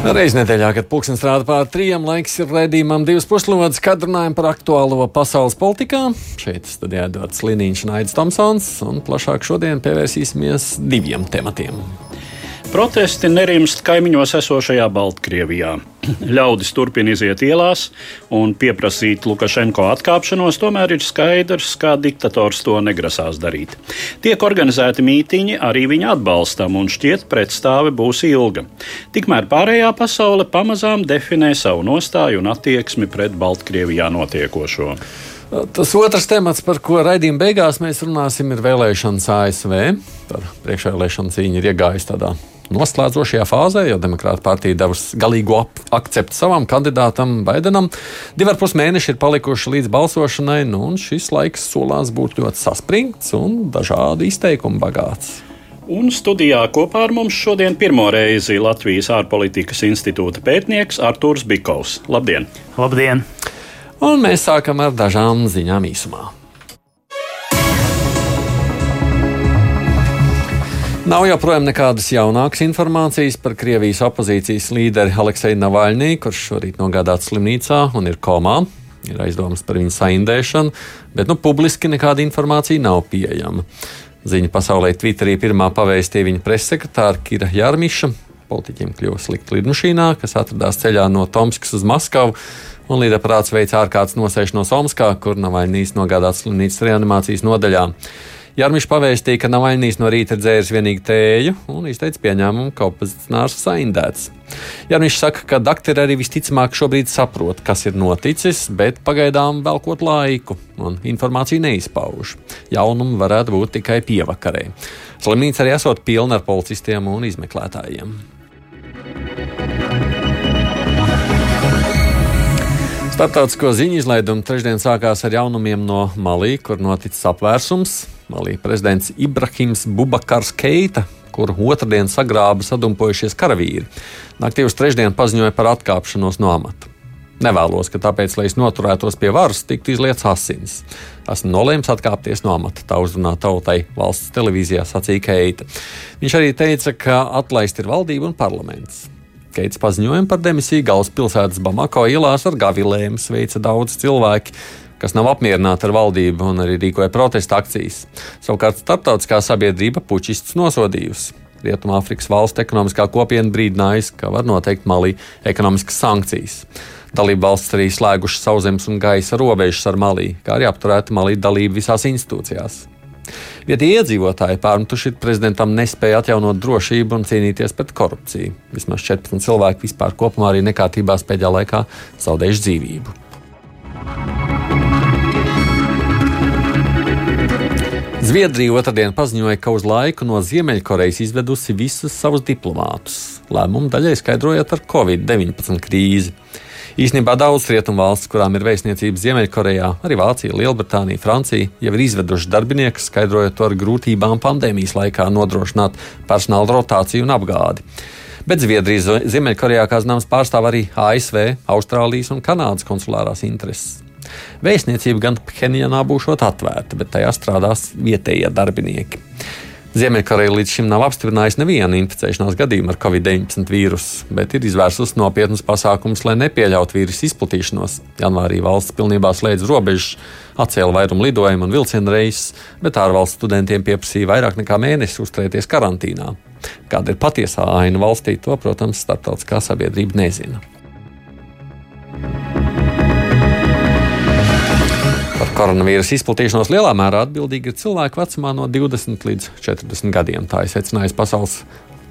Reiz nedēļā, kad pulkstenis strādā pār trijiem, laiks ir redzējumam divas puslodes, kad runājam par aktuālo pasaules politikā. Šeit studijā dodas Liniņš un Aits Tomsons, un plašāk šodien pievērsīsimies diviem tematiem. Protesti nerimst kaimiņos esošajā Baltkrievijā. Ļaudis turpina iziet ielās un pieprasīt Lukašenko atkāpšanos, tomēr ir skaidrs, kā diktators to negrasās darīt. Tiek organizēti mītīņi arī viņa atbalstam, un šķiet, pretstāve būs ilga. Tikmēr pārējā pasaule pamazām definē savu nostāju un attieksmi pret Baltkrievijā notiekošo. Tas otrs temats, par ko raidījuma beigās mēs runāsim, ir vēlēšanas ASV. Par priekšvēlēšanu cīņu ir iegājusi tādā noslēdzošajā fāzē, jo Demokrāta partija devusi galīgo akceptu savam kandidātam Baidenam. Divi ar pus mēneši ir palikuši līdz balsošanai, nu, un šis laiks solās būt ļoti saspringts un dažādu izteikumu bagāts. Un studijā kopā ar mums šodien pirmo reizi Latvijas ārpolitikas institūta pētnieks Artūrs Bikovs. Labdien! Labdien! Un mēs sākam ar dažām ziņām īsumā. Nav joprojām nekādas jaunākas informācijas par Krievijas opozīcijas līderi Aleksēju Navaļnī, kurš šorīt nogādāts slimnīcā un ir komā. Ir aizdomas par viņu saindēšanu, bet nu, publiski nekāda informācija nav pieejama. Ziņa pasaulē Twitterī pirmā pavēstīja viņa pressekretāra Kira Jārmiša. Politiķiem kļuva slikti lidmašīnā, kas atradās ceļā no Tomskas uz Maskavu, un līdaprāts veica ārkārtas nosēšanos Omskā, kur Navaļnīs nogādāts slimnīcas reanimācijas nodaļā. Jārmiņš pavēstīja, ka Navaļnīs no rīta ir dzēris vienīgi tēju un izteica pieņēmumu, ka opozicionārs saindēts. Jārmiņš saka, ka doktori arī visticamāk šobrīd saprot, kas ir noticis, bet pagaidām velkot laiku un informāciju neizpauž. Jaunumi varētu būt tikai pievakarē. Slimnīca arī esot pilna ar policistiem un izmeklētājiem. Startautisko ziņu izlaidumu trešdien sākās ar jaunumiem no Malī, kur noticis apvērsums. Malī prezidents Ibrahims Bubakars Keita, kuru otrdien sagrāba sadumpojušies karavīri, naktī uz trešdienu paziņoja par atkāpšanos no amata. Nevēlos, ka tāpēc, lai es noturētos pie varas, tiktu izlietas asins. Esmu nolēmis atkāpties no amata, tā uzrunā tautai valsts televīzijā sacīja Keita. Viņš arī teica, ka atlaist ir valdība un parlaments. Keits paziņojumu par demisiju galvaspilsētas Bamako ielās ar gavilēm sveica daudz cilvēki, kas nav apmierināti ar valdību un arī rīkoja protesta akcijas. Savukārt starptautiskā sabiedrība puķistus nosodījusi. Rietumāfrikas valstu ekonomiskā kopiena brīdinājusi, ka var noteikt Malī ekonomiskas sankcijas. Dalība valsts arī slēgušas sauszemes un gaisa robežas ar Malī, kā arī apturēta Malī dalība visās institūcijās. Vietējie iedzīvotāji pārmetuši prezidentam nespēja atjaunot drošību un cīnīties pret korupciju. Vismaz 14 cilvēki vispār kopumā arī nekārtībās pēdējā laikā zaudējuši dzīvību. Zviedrija otrdien paziņoja, ka uz laiku no Ziemeļkorejas izvedusi visus savus diplomātus. Lēmumu daļai skaidrojot ar Covid-19 krīzi. Īsnībā daudz rietumu valsts, kurām ir vēstniecības Ziemeļkorejā, arī Vācija, Lielbritānija, Francija, jau ir izveduši darbiniekus, skaidrojot to ar grūtībām pandēmijas laikā nodrošināt personāla rotāciju un apgādi. Bet Zviedrijas Ziemeļkorejā, kā zināms, pārstāv arī ASV, Austrālijas un Kanādas konsulārās intereses. Vēstniecība gan Phenjanā būs atvērta, bet tajā strādās vietējie darbinieki. Ziemeļkoreja līdz šim nav apstiprinājusi nevienu inficēšanās gadījumu ar covid-19 vīrusu, bet ir izvērsusi nopietnus pasākumus, lai nepieļautu vīrusu izplatīšanos. Janvārī valsts pilnībā slēdz robežas, atcēla vairumu lidojumu un vilcienu reisus, bet ārvalstu studentiem pieprasīja vairāk nekā mēnesi uzturēties karantīnā. Kāda ir patiesā aina valstī, to, protams, starptautiskā sabiedrība nezina. Koronavīrusa izplatīšanos lielā mērā atbildīgi ir cilvēki vecumā no 20 līdz 40 gadiem. Tā ir secinājusi Pasaules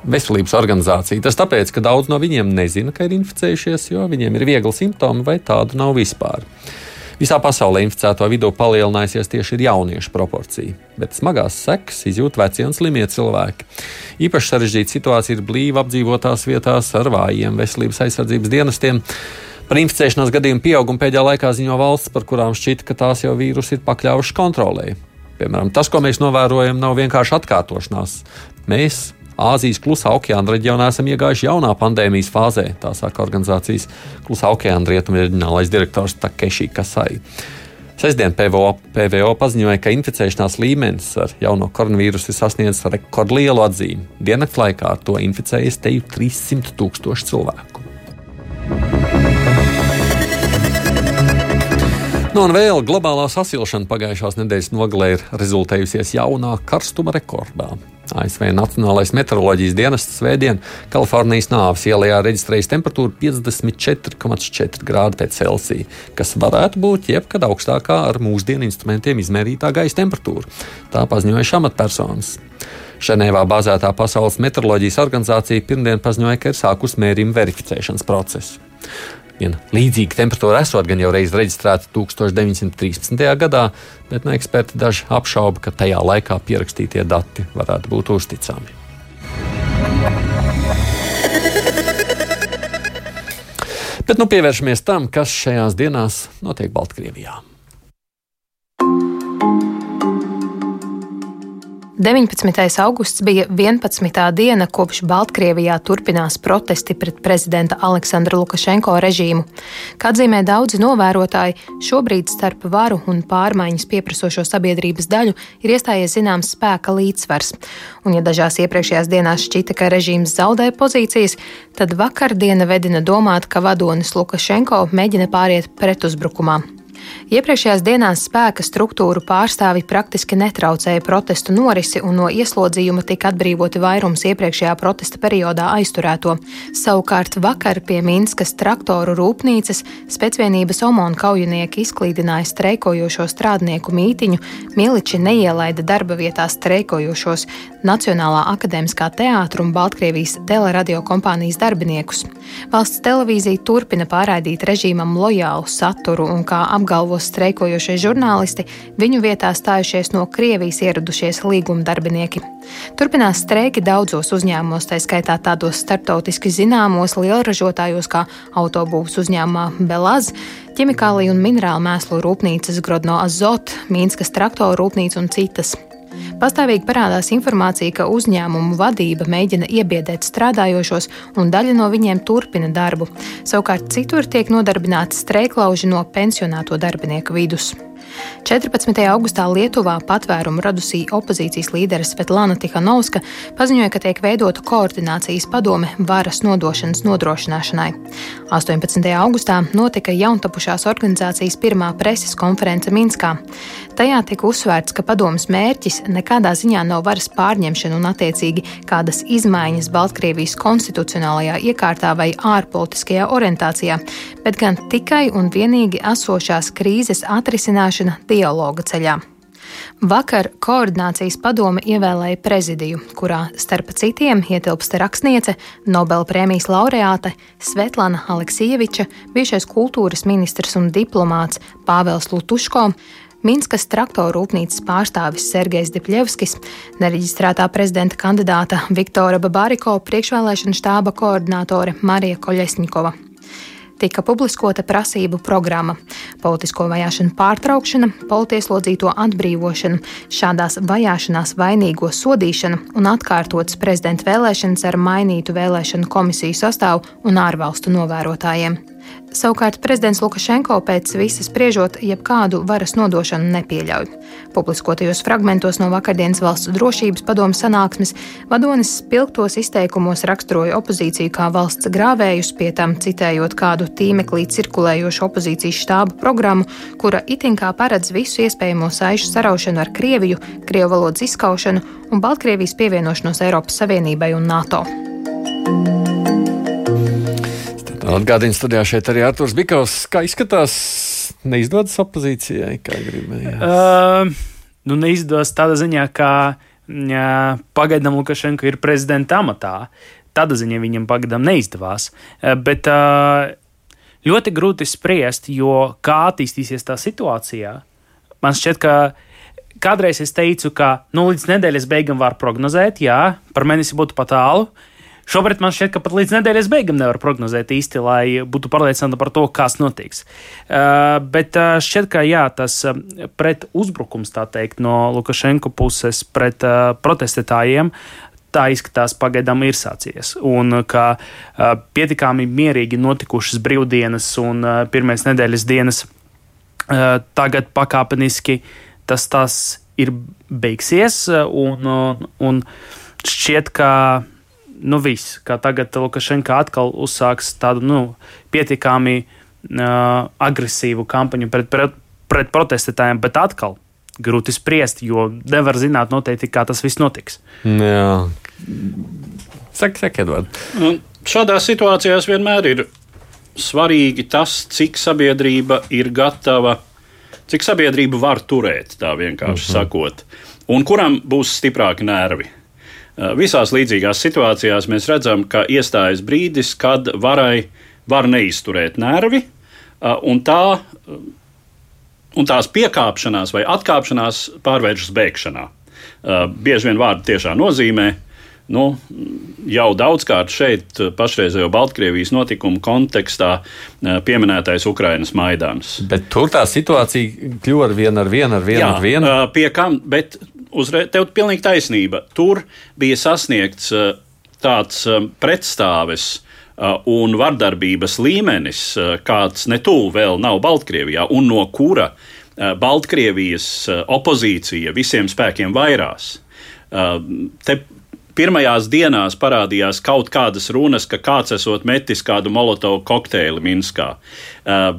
veselības organizācija. Tas tāpēc, ka daudz no viņiem nezina, ka ir inficējušies, jo viņiem ir viegli simptomi vai tādu nav vispār. Visā pasaulē inficēto vidū palielinājusies tieši jauniešu proporcija, bet smagās sekas izjūt veci un slimie cilvēki. Īpaši sarežģīta situācija ir blīvi apdzīvotās vietās ar vājiem veselības aizsardzības dienestiem. Par inficēšanās gadījumu pieaugumu pēdējā laikā ziņo valsts, par kurām šķita, ka tās jau vīrusu ir pakļāvušas kontrolē. Piemēram, tas, ko mēs novērojam, nav vienkārši atkārtošanās. Mēs Āzijas klusā okeāna reģionā esam iegājuši jaunā pandēmijas fāzē, tā saka organizācijas klusā okeāna rietumu reģionālais direktors Takeshi Kasai. Sestdien PVO, PVO paziņoja, ka inficēšanās līmenis ar jauno koronavīrusu ir sasniedzis rekordlielu atzīmi. Dienas laikā ar to inficējas te jau 300 tūkstoši cilvēku. Nu, un vēl globālā sasilšana pagājušās nedēļas nogalē ir rezultējusies jaunā karstuma rekordā. ASV Nacionālais meteoroloģijas dienests svētdien Kalifornijas nāves ielā reģistrējis temperatūru 54,4 grādi pēc Celsija, kas varētu būt jebkad augstākā ar mūsdienu instrumentiem izmērītā gaisa temperatūra. Tā paziņoja amatpersonas. Ženēvā bāzētā Pasaules meteoroloģijas organizācija pirmdien paziņoja, ka ir sākusi mērījuma verificēšanas procesu. Viena līdzīga temperatūra esot gan jau reiz reģistrēta 1913. gadā, bet no eksperti daži apšauba, ka tajā laikā pierakstītie dati varētu būt uzticami. Bet nu pievēršamies tam, kas šajās dienās notiek Baltkrievijā. 19. augusts bija 11. diena, kopš Baltkrievijā turpinās protesti pret prezidenta Aleksandra Lukašenko režīmu. Kā atzīmē daudzi novērotāji, šobrīd starp varu un pārmaiņas pieprasošo sabiedrības daļu ir iestājies zināms spēka līdzsvars. Un, ja dažās iepriekšējās dienās šķita, ka režīms zaudē pozīcijas, tad vakardiena vedina domāt, ka vadonis Lukašenko mēģina pāriet pretuzbrukumā. Iepriekšējās dienās spēka struktūru pārstāvi praktiski netraucēja protestu norisi, un no ieslodzījuma tika atbrīvoti vairums iepriekšējā protesta periodā aizturēto. Savukārt vakar pie Minskas traktoru rūpnīcas spēcvienības Omona kaujinieki izklīdināja streikojošo strādnieku mītiņu, Miliči neielaida darba vietā streikojošos Nacionālā akadēmiskā teātra un Baltkrievijas teleradio kompānijas darbiniekus. Valsts televīzija turpina pārraidīt režīmam lojālu saturu un kā apgalvot, apgalvo streikojošie žurnālisti, viņu vietā stājušies no Krievijas ieradušies līguma darbinieki. Turpinās streiki daudzos uzņēmumos, tā skaitā tādos starptautiski zināmos lielražotājos kā autobūvas uzņēmumā Belaz, ķimikāliju un minerālu mēslu rūpnīcas Grodno Azot, Mīnskas traktoru rūpnīca un citas. Pastāvīgi parādās informācija, ka uzņēmumu vadība mēģina iebiedēt strādājošos, un daļa no viņiem turpina darbu. Savukārt citur tiek nodarbināti streiklauži no pensionāto darbinieku vidus. 14. augustā Lietuvā patvērumu radusī opozīcijas līdere Svetlana Tihanovska paziņoja, ka tiek veidota koordinācijas padome varas nodošanas nodrošināšanai. 18. augustā notika jauntapušās organizācijas pirmā preses konference Minskā. Tajā tika uzsvērts, ka padomas mērķis nekādā ziņā nav varas pārņemšana un attiecīgi kādas izmaiņas Baltkrievijas konstitucionālajā iekārtā vai ārpolitiskajā orientācijā, bet gan tikai un vienīgi esošās krīzes atrisināšana risināšana dialoga ceļā. Vakar koordinācijas padome ievēlēja prezidiju, kurā starp citiem ietilpst rakstniece, Nobela prēmijas laureāte Svetlana Aleksieviča, bijušais kultūras ministrs un diplomāts Pāvels Lutuško, Minskas traktoru rūpnīcas pārstāvis Sergejs Dipļevskis, nereģistrētā prezidenta kandidāta Viktora Babariko, priekšvēlēšana štāba koordinātore Marija Koļesņikova tika publiskota prasību programma - politisko vajāšanu pārtraukšana, politieslodzīto atbrīvošana, šādās vajāšanās vainīgo sodīšana un atkārtotas prezidenta vēlēšanas ar mainītu vēlēšanu komisiju sastāvu un ārvalstu novērotājiem. Savukārt prezidents Lukašenko pēc visas spriežot, jebkādu varas nodošanu nepieļauj. Publiskotajos fragmentos no vakardienas valsts drošības padomu sanāksmes vadonis spilgtos izteikumos raksturoja opozīciju kā valsts grāvējus, pie tam citējot kādu tīmeklī cirkulējošu opozīcijas štābu programmu, kura itin kā paredz visu iespējamo saišu saraušanu ar Krieviju, Krievu valodas izskaušanu un Baltkrievijas pievienošanos Eiropas Savienībai un NATO. Atgādījums studijā šeit arī Arthurs Bikovs. Kā izskatās, neizdodas opozīcijai, kā gribējāt? Uh, nu, neizdodas tādā ziņā, ka ja, pagaidām Lukašenko ir prezidenta amatā. Tāda ziņa viņam pagaidām neizdevās. Uh, bet uh, ļoti grūti spriest, jo kā attīstīsies tā situācija. Man šķiet, ka kādreiz es teicu, ka nu, līdz nedēļas beigām var prognozēt, jā, par mēnesi būtu pat tālu. Šobrīd man šķiet, ka pat līdz nedēļas beigām nevar prognozēt īsti, lai būtu pārliecināta par to, kas notiks. Uh, bet uh, šķiet, ka jā, tas uh, pret uzbrukums, tā teikt, no Lukašenko puses pret uh, protestētājiem. Tā izskatās, pagaidām ir sācies. Un ka uh, pietiekami mierīgi notikušas brīvdienas un uh, pirmās nedēļas dienas uh, tagad pakāpeniski tas, tas ir beigsies. Un, un, un šķiet, ka nu, viss, ka tagad Lukašenko atkal uzsāks tādu nu, pietiekami uh, agresīvu kampaņu pret, pret, pret protestētājiem, bet atkal grūti spriest, jo nevar zināt noteikti, kā tas viss notiks. Jā. Saka, saka, Edvard. Nu, šādās situācijās vienmēr ir svarīgi tas, cik sabiedrība ir gatava, cik sabiedrība var turēt, tā vienkārši uh mhm. -huh. sakot, un kuram būs stiprāki nervi. Eh, visās līdzīgās situācijās mēs redzam, ka iestājas brīdis, kad varai var neizturēt nervi, eh, un, tā, eh, un tās piekāpšanās vai atkāpšanās pārvēršas bēgšanā. Bieži vien vārdu tiešā nozīmē. Nu, jau daudzkārt šeit, pašreizējo Baltkrievijas notikumu kontekstā, pieminētais Ukrainas Maidāns. Bet tur tā situācija kļuva ar vienu, ar vienu, ar vienu. Jā, ar vienu. Pie kam, bet uzreiz, tev ir pilnīgi taisnība. Tur bija sasniegts uh, tāds uh, pretstāves uh, un vardarbības līmenis, kāds ne tuvu vēl nav Baltkrievijā, un no kura Baltkrievijas opozīcija visiem spēkiem vairās. Te pirmajās dienās parādījās kaut kādas runas, ka kāds esot metis kādu molotovu kokteili Minskā. Uh,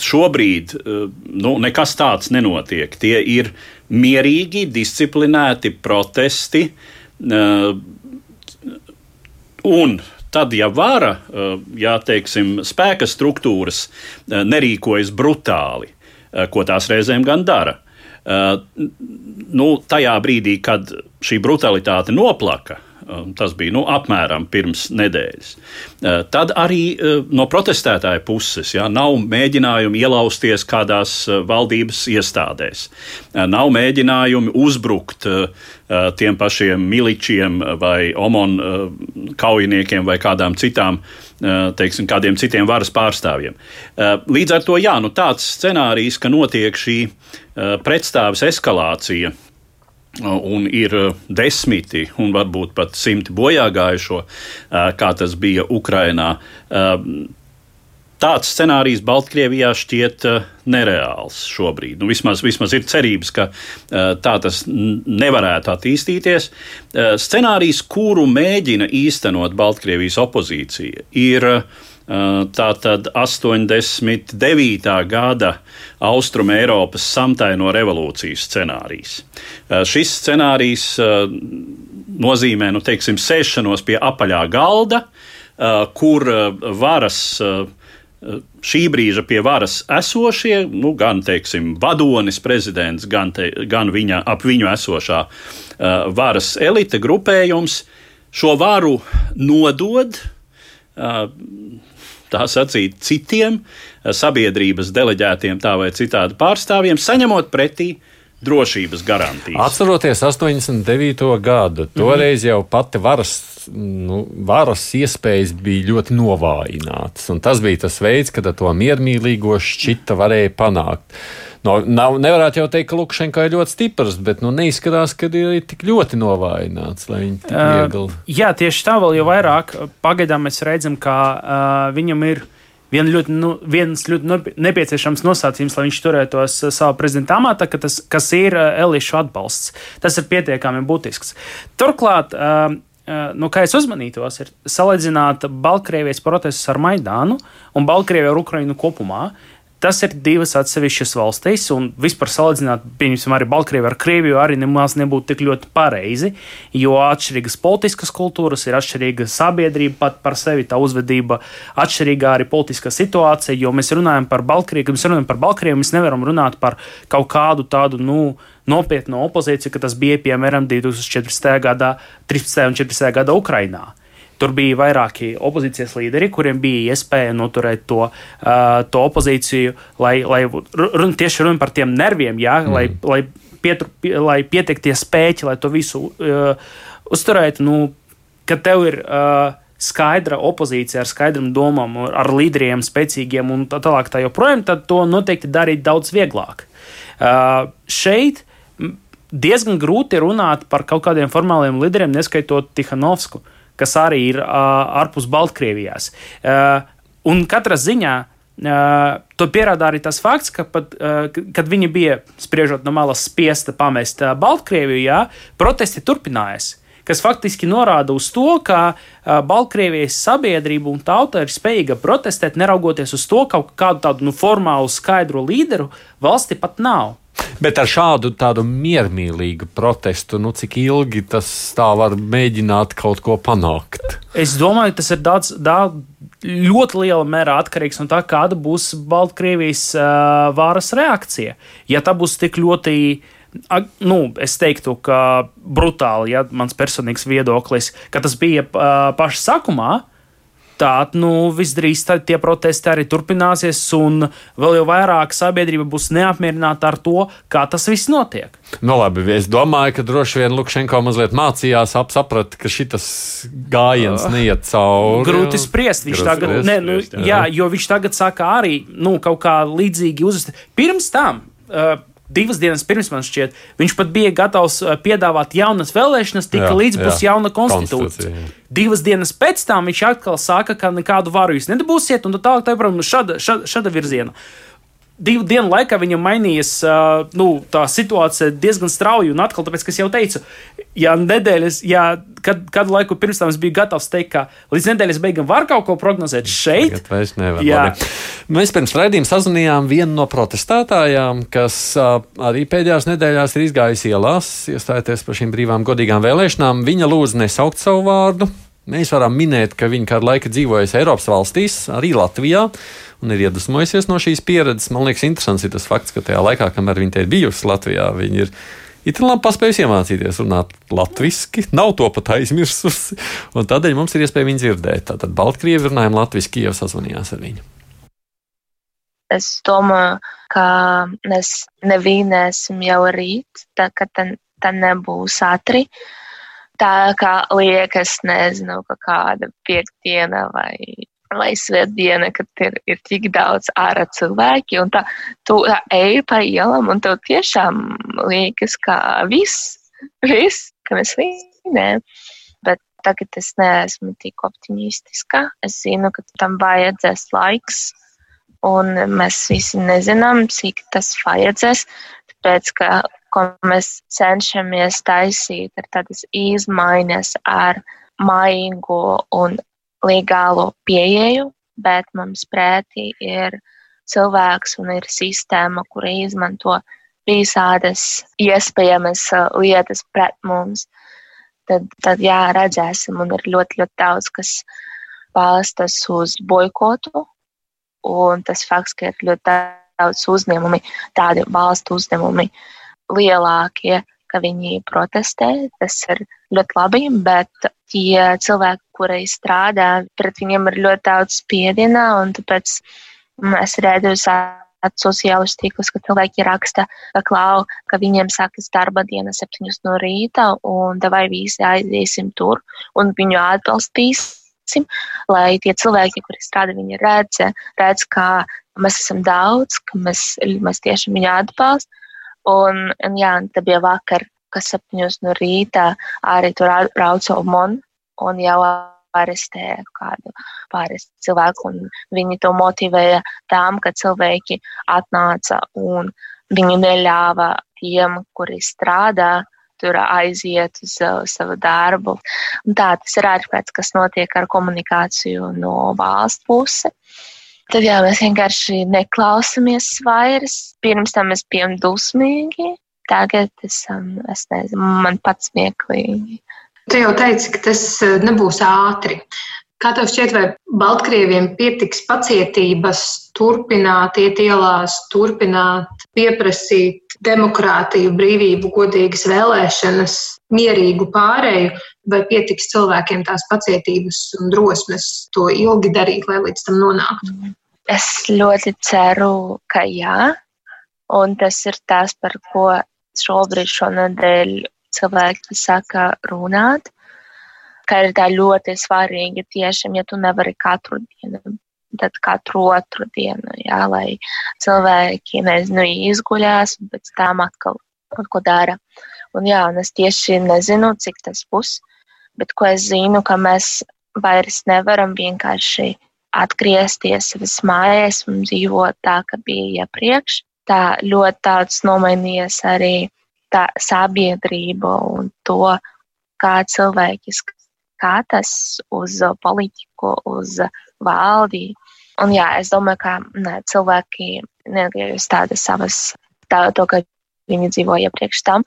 šobrīd uh, nu, nekas tāds nenotiek. Tie ir mierīgi, disciplinēti protesti. Uh, un tad, ja vara, uh, ja teiksim, spēka struktūras uh, nerīkojas brutāli, ko tās reizēm gan dara, nu, tajā brīdī, kad šī brutalitāte noplaka, tas bija nu, apmēram pirms nedēļas. Uh, tad arī uh, no protestētāja puses ja, nav mēģinājumi ielausties kādās uh, valdības iestādēs, nav mēģinājumi uzbrukt tiem pašiem miličiem vai omon kaujiniekiem vai kādām citām. Teiksim, kādiem citiem varas pārstāvjiem. Līdz ar to jā, nu tāds scenārijs, ka notiek šī pretstāves eskalācija un ir uh, desmiti un varbūt pat simti bojā gājušo, uh, kā tas bija Ukrainā. Uh, tāds scenārijs Baltkrievijā šķiet nereāls šobrīd. Nu, vismaz, vismaz ir cerības, ka tā tas nevarētu attīstīties. Scenārijs, kuru mēģina īstenot Baltkrievijas opozīcija, ir tātad 89. gada Austrum Eiropas samtaino revolūcijas scenārijs. Šis scenārijs nozīmē, nu, teiksim, sēšanos pie apaļā galda, kur varas šī brīža pie varas esošie, nu, gan teiksim, vadonis, prezidents, gan, te, gan viņa, ap viņu esošā uh, varas elite grupējums šo varu nodod. Uh, tā sacīt, citiem eh, sabiedrības deleģētiem tā vai citādi pārstāvjiem, saņemot pretī drošības garantijas. Atceroties 89. gadu, toreiz jau pati varas, nu, varas iespējas bija ļoti novājinātas. Tas bija tas veids, kad to miermīlīgo šķita varēja panākt. No, nav, nevarētu jau teikt, ka Lukašenko ir ļoti stiprs, bet nu, neizskatās, ka ir tik ļoti novājināts, lai viņi tik viegli. Uh, jā, tieši tā vēl jau vairāk. Pagaidām mēs redzam, ka uh, viņam ir vien ļoti, nu, viens ļoti nepieciešams nosacījums, lai viņš turētos savā prezidenta amatā, ka tas, kas ir Elišu atbalsts. Tas ir pietiekami būtisks. Turklāt, uh, nu, kā es uzmanītos, ir salīdzināt Baltkrievijas protestus ar Maidānu un Baltkrieviju ar Ukrainu kopumā. Tas ir divas atsevišķas valstis, un vispār salīdzināt, pieņemsim, arī Baltkrieviju ar Krieviju, arī nemaz nebūtu tik ļoti pareizi, jo atšķirīgas politiskas kultūras, ir atšķirīga sabiedrība pat par sevi, tā uzvedība, atšķirīga arī politiskā situācija, jo mēs runājam par Baltkrieviju, mēs runājam par Baltkrieviju, mēs nevaram runāt par kaut kādu tādu, nu, nopietnu opozīciju, ka tas bija piemēram 2014. gadā, 13. un 14. gadā Ukrainā. Tur bija vairāki opozīcijas līderi, kuriem bija iespēja noturēt to, uh, to opozīciju, lai, lai run, tieši runa par tiem nerviem, jā, mm. lai, lai, pietur, pie, lai pietiek tie spēķi, lai to visu uh, uzturētu. Nu, kad tev ir uh, skaidra opozīcija ar skaidram domām, ar līderiem, spēcīgiem un tā tālāk, tā joprojām, tad to noteikti darīt daudz vieglāk. Uh, šeit diezgan grūti runāt par kaut kādiem formāliem līderiem, neskaitot Tihanovsku, kas arī ir ārpus Baltkrievijas. Un katrā ziņā Uh, to pierāda arī tas fakts, ka pat, uh, kad viņi bija, spriežot no malas, spiesta pamest uh, Baltkrieviju, jā, protesti turpinājās. Kas faktiski norāda uz to, ka Baltkrievijas sabiedrība un tauta ir spējīga protestēt, neraugoties uz to, ka kādu tādu nu, formālu, skaidru līderu valsti pat nav. Bet ar šādu tādu miermīlīgu protestu, nu, cik ilgi tas tā var mēģināt kaut ko panākt? Es domāju, tas ir daudz, daudz ļoti lielā mērā atkarīgs no tā, kāda būs Baltkrievijas uh, varas reakcija. Ja tā būs tik ļoti, nu, es teiktu, ka brutāli, ja mans personīgs viedoklis, ka tas bija uh, pašā sākumā, tad nu, visdrīzāk tie protesti arī turpināsies, un vēl jau vairāk sabiedrība būs neapmierināta ar to, kā tas viss notiek. Nu, labi, es domāju, ka droši vien Lukašenko mazliet mācījās, saprat, ka šis gājiens uh, neiet cauri. Grūti spriest. Viņš Grūti tagad, spriest, ne, nu, jā. jā, jo viņš tagad saka arī nu, kaut kā līdzīgi uzvest. Pirms tam. Uh, divas dienas pirms man šķiet, viņš pat bija gatavs uh, piedāvāt jaunas vēlēšanas, tika jā, līdz būs jā. jauna konstitūcija. konstitūcija. Divas dienas pēc tam viņš atkal saka, ka nekādu varu jūs nedabūsiet, un tā tālāk, tā joprojām šāda, šāda, šāda virziena divu dienu laikā viņam mainījies uh, nu, tā situācija diezgan strauji. Un atkal, tāpēc, kas jau teicu, ja nedēļas, ja kad, kādu laiku pirms tam es biju gatavs teikt, ka līdz nedēļas beigām var kaut ko prognozēt šeit. Mēs pirms raidījuma sazvanījām vienu no protestētājām, kas uh, arī pēdējās nedēļās ir izgājusi ielās, iestājoties par šīm brīvām, godīgām vēlēšanām. Viņa lūdza nesaukt savu vārdu. Mēs varam minēt, ka viņa kādu laiku dzīvojusi Eiropas valstīs, arī Latvijā un ir iedvesmojusies no šīs pieredzes. Man liekas, interesants ir tas fakts, ka tajā laikā, kamēr viņa te ir bijusi Latvijā, viņa ir It labi paspējusi iemācīties runāt latviešu, nav to pat aizmirsusi. Tādēļ mums ir iespēja viņu dzirdēt. Tātad Baltkrievi runājam latviešu, jau sazvanījās ar viņu. Es domāju, ka mēs nevinēsim jau rīt, tā ka tā nebūs ātri. Tā kā liekas, nezinu, ka kāda piekdiena vai lai svētdiena, kad ir, ir tik daudz ārā cilvēki, un tā, tu tā ej pa ielam, un tev tiešām liekas, ka viss, viss, ka mēs vinējam. Bet tagad es neesmu tik optimistiska. Es zinu, ka tam vajadzēs laiks, un mēs visi nezinām, cik tas vajadzēs, tāpēc, ka, ko mēs cenšamies taisīt, ir tādas izmaiņas ar maigo un legālo pieeju, bet mums pretī ir cilvēks un ir sistēma, kura izmanto visādas iespējamas uh, lietas pret mums. Tad, tad jā, redzēsim, un ir ļoti, ļoti daudz, kas balstas uz boikotu. Un tas fakts, ka ir ļoti daudz uzņēmumi, tādi valstu uzņēmumi lielākie, ka viņi protestē, tas ir ļoti labi, bet tie cilvēki, kuri strādā, pret viņiem ir ļoti daudz spiediena, un tāpēc es redzu sociālus tīklus, ka cilvēki raksta, ka klau, ka viņiem sākas darba diena septiņus no rīta, un vai visi aiziesim tur, un viņu atbalstīsim, lai tie cilvēki, kuri strādā, viņi redz, redz, ka mēs esam daudz, ka mēs, mēs tiešām viņu atbalstam. Un, un jā, tā bija vakar, kas septiņos no rīta arī tur rauca Omon, un jau arestē kādu pāris cilvēku, viņi to motivēja tām, ka cilvēki atnāca un viņi neļāva tiem, kuri strādā, tur aiziet uz uh, savu darbu. Un tā tas ir ārprāts, kas notiek ar komunikāciju no valsts puses. Tad jā, mēs vienkārši neklausāmies vairs. Pirms tam mēs bijām dusmīgi, tagad esam, es nezinu, man pats smieklīgi. Tu jau teici, ka tas eh, nebūs ātri. Kā tev šķiet, vai Baltkrieviem pietiks pacietības turpināt iet ielās, turpināt pieprasīt demokrātiju, brīvību, godīgas vēlēšanas, mierīgu pārēju, vai pietiks cilvēkiem tās pacietības un drosmes to ilgi darīt, lai līdz tam nonāktu? Es ļoti ceru, ka jā, un tas ir tas, par ko šobrīd šonadēļ cilvēki saka runāt, ka ir tā ļoti svarīgi tiešām, ja tu nevari katru dienu, tad katru otru dienu, jā, lai cilvēki, nezinu, izguļās un pēc tam atkal kaut ko dara. Un jā, un es tieši nezinu, cik tas būs, bet ko es zinu, ka mēs vairs nevaram vienkārši atgriezties savas mājās un dzīvot tā, kā bija iepriekš. Tā ļoti daudz nomainījies arī tā sabiedrība un to, kā cilvēki skatās uz politiku, uz valdi. Un jā, es domāju, ka ne, cilvēki negriež tādas savas, tā, to, ka viņi dzīvoja iepriekš tam,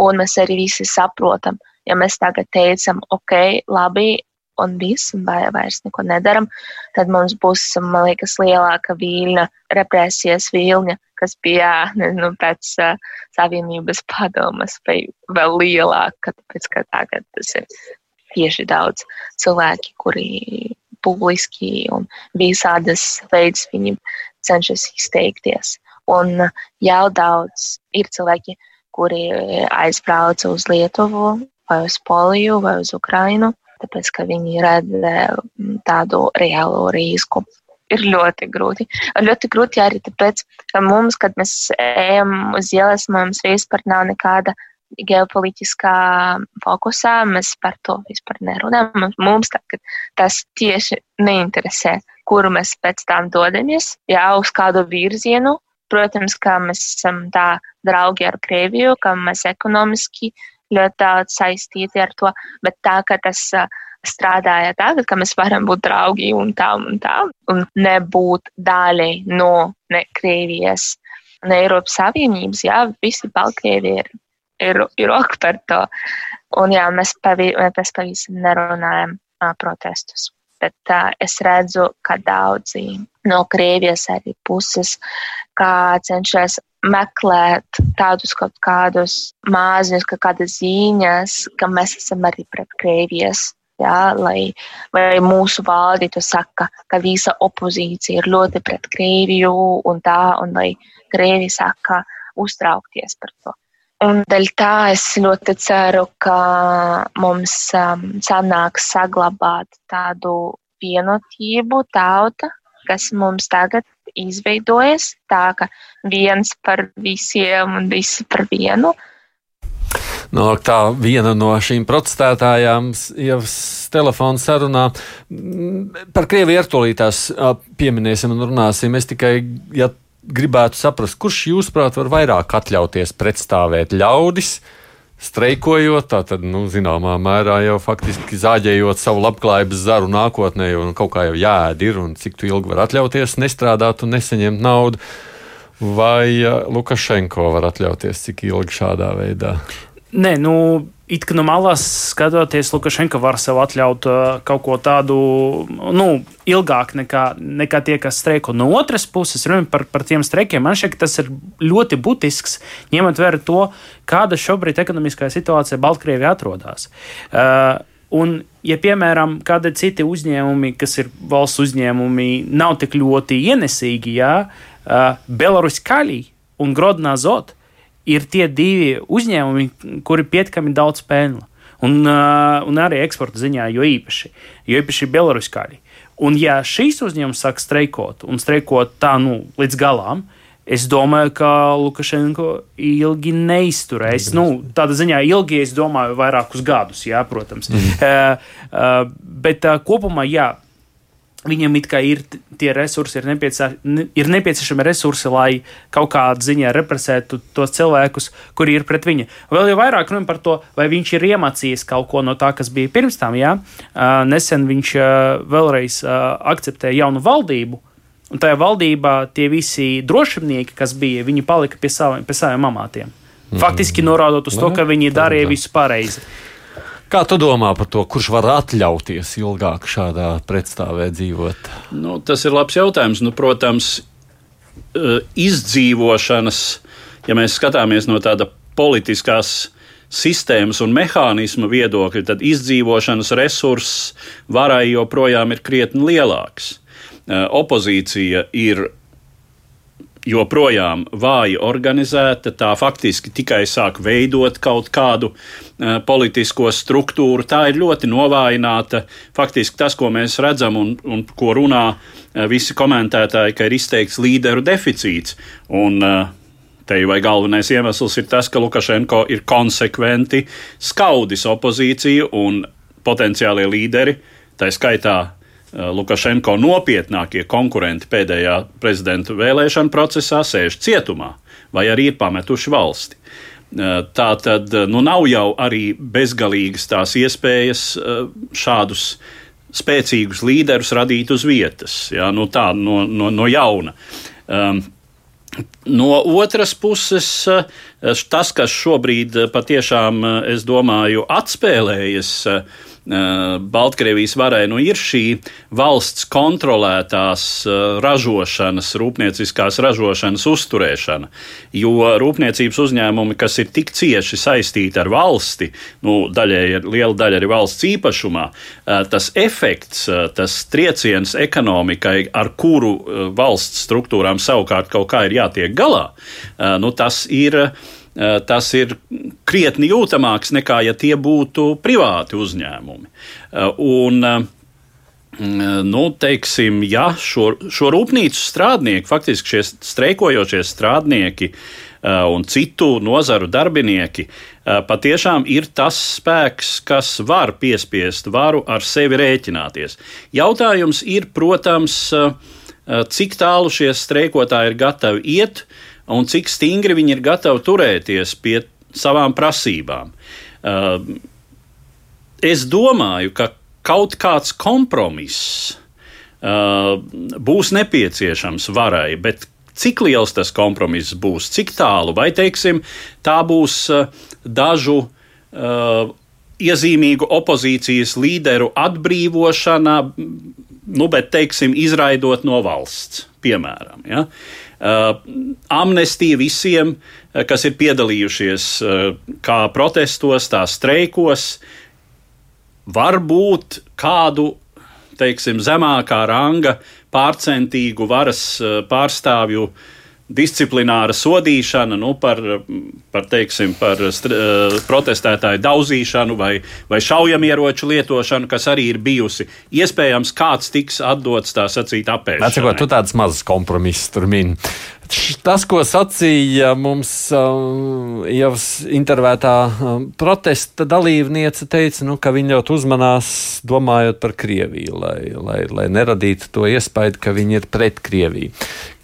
un mēs arī visi saprotam, ja mēs tagad teicam, ok, labi, un viss, un vairs neko nedaram, tad mums būs, man liekas, lielāka viļņa, represijas viļņa, kas bija nezinu, pēc uh, Savienības padomas, vai vēl lielāka, tāpēc ka tagad tas ir tieši daudz cilvēki, kuri publiski un visādas veids viņi cenšas izteikties. Un jau daudz ir cilvēki, kuri aizbrauca uz Lietuvu vai uz Poliju vai uz Ukrainu tāpēc ka viņi redz mm, tādu reālo risku. Ir ļoti grūti. Ļoti grūti arī tāpēc, ka mums, kad mēs ejam uz ielas, mums vispār nav nekāda ģeopolitiskā fokusā. Mēs par to vispār nerunājam. Mums tagad tas tieši neinteresē, kuru mēs pēc tam dodamies, jā, uz kādu virzienu. Protams, ka mēs esam tā draugi ar Krieviju, ka mēs ekonomiski ļoti daudz saistīti ar to, bet tā, ka tas strādāja tagad, ka mēs varam būt draugi un tā un tā, un nebūt daļai no ne Krievijas, ne Eiropas Savienības, jā, visi Balkrievi ir, ir, ir ok par to. Un jā, mēs, pavi, mēs pavisam nerunājam protestus. Bet uh, es redzu, ka daudzi no Krievijas arī puses, kā cenšas meklēt tādus kaut kādus māziņus, kā kādas ziņas, ka mēs esam arī pret Krievijas. Jā, lai, lai mūsu valdība saka, ka visa opozīcija ir ļoti pret Krieviju un tā, un lai Krievi saka uztraukties par to. Un dēļ tā es ļoti ceru, ka mums um, sanāks saglabāt tādu vienotību tauta, kas mums tagad izveidojas, tā ka viens par visiem un visi par vienu. No, tā viena no šīm protestētājām jau telefona sarunā par Krieviju ar tolītās pieminēsim un runāsim. Es tikai, ja gribētu saprast, kurš jūsuprāt var vairāk atļauties pretstāvēt ļaudis, uh, streikojot, tātad, nu, zināmā mērā jau faktiski zāģējot savu labklājības zaru nākotnē, jo nu, kaut kā jau jāēd ir un cik tu ilgi var atļauties nestrādāt un nesaņemt naudu. Vai Lukašenko var atļauties cik ilgi šādā veidā? Nē, nu, it kā no malas skatoties, Lukašenko var sev atļaut uh, kaut ko tādu nu, ilgāk nekā, nekā tie, kas streiko. No otras puses, runājot par, par tiem streikiem, man šķiet, tas ir ļoti būtisks, ņemot vērā to, kāda šobrīd ekonomiskā situācija Baltkrievijā atrodas. Uh, Un, ja, piemēram, kādi citi uzņēmumi, kas ir valsts uzņēmumi, nav tik ļoti ienesīgi, jā, uh, Belarus Kaļī un Grodnā Zot, ir tie divi uzņēmumi, kuri pietiekami daudz pelna. Un, uh, un arī eksporta ziņā, jo īpaši, jo īpaši Belaruskāļi. Un, ja šīs uzņēmums sāk streikot un streikot tā nu, līdz galam, es domāju, ka Lukašenko ilgi neizturēs. Nu, tāda ziņā ilgi, es domāju, vairākus gadus, jā, protams. Mm. Uh, uh, bet uh, kopumā, jā, Viņam it kā ir tie resursi, ir, nepiecieš, ir nepieciešami resursi, lai kaut kādā ziņā represētu tos cilvēkus, kuri ir pret viņu. Vēl jau vairāk runājam par to, vai viņš ir iemācījies kaut ko no tā, kas bija pirms tam. Jā? Nesen viņš vēlreiz akceptēja jaunu valdību, un tajā valdībā tie visi drošinieki, kas bija, viņi palika pie saviem, pie saviem amātiem. Mm. Faktiski norādot uz to, ka viņi darīja visu pareizi. Kā tu domā par to, kurš var atļauties ilgāk šādā pretstāvē dzīvot? Nu, tas ir labs jautājums. Nu, protams, eh, izdzīvošanas, ja mēs skatāmies no tāda politiskās sistēmas un mehānismu viedokļa, tad izdzīvošanas resurss varai joprojām ir krietni lielāks. Eh, opozīcija ir joprojām vāji organizēta, tā faktiski tikai sāk veidot kaut kādu uh, politisko struktūru. Tā ir ļoti novājināta. Faktiski tas, ko mēs redzam un, un ko runā uh, visi komentētāji, ka ir izteikts līderu deficīts. Un, uh, Te vai galvenais iemesls ir tas, ka Lukašenko ir konsekventi skaudis opozīciju un potenciālie līderi, tā skaitā Eh, Lukašenko nopietnākie konkurenti pēdējā prezidenta vēlēšana procesā sēž cietumā vai arī ir pametuši valsti. Eh, tā tad eh, nu, nav jau arī bezgalīgas tās iespējas šādus spēcīgus līderus radīt uz vietas, jā, nu, tā, no, no, no jauna. Um, No otras puses, tas, kas šobrīd patiešām, es domāju, atspēlējas Baltkrievijas varai nu, ir šī valsts kontrolētās ražošanas, rūpnieciskās ražošanas uzturēšana. Jo rūpniecības uzņēmumi, kas ir tik cieši saistīti ar valsti, nu, daļai liela daļa arī valsts īpašumā, tas efekts, tas trieciens ekonomikai, ar kuru valsts struktūrām savukārt kaut kā ir jātiek galā, nu, tas ir Eh, tas ir krietni jūtamāks nekā ja tie būtu privāti uzņēmumi. Eh, un, eh, nu, teiksim, ja šo, šo rūpnīcu strādnieki, faktiski šie streikojošie strādnieki un citu nozaru darbinieki, patiešām ir tas spēks, kas var piespiest varu ar sevi rēķināties. Jautājums ir, protams, cik tālu šie streikotāji ir gatavi iet, uh, un cik stingri viņi ir gatavi turēties pie savām prasībām. Uh, es domāju, ka kaut kāds kompromiss uh, būs nepieciešams varai, bet cik liels tas kompromiss būs, cik tālu, vai teiksim, tā būs uh, dažu iezīmīgu opozīcijas līderu atbrīvošana, nu, bet, teiksim, izraidot no valsts, piemēram. Ja? Uh, amnestija visiem, uh, kas ir piedalījušies uh, kā protestos, tā streikos, varbūt kādu teiksim, zemākā ranga pārcentīgu varas pārstāvju uh, disciplināra sodīšana nu, par, par, teiksim, par uh, protestētāju daudzīšanu vai, vai šaujamieroču lietošanu, kas arī ir bijusi. Iespējams, kāds tiks atdots tā sacīt apēšanai. Atcakot, tu tāds mazs kompromiss tur min. Tas, ko sacīja mums uh, jau intervētā uh, protesta dalībniece, teica, nu, ka viņi ļoti uzmanās domājot par Krieviju, lai, lai, lai neradītu to iespēju, ka viņi ir pret Krieviju.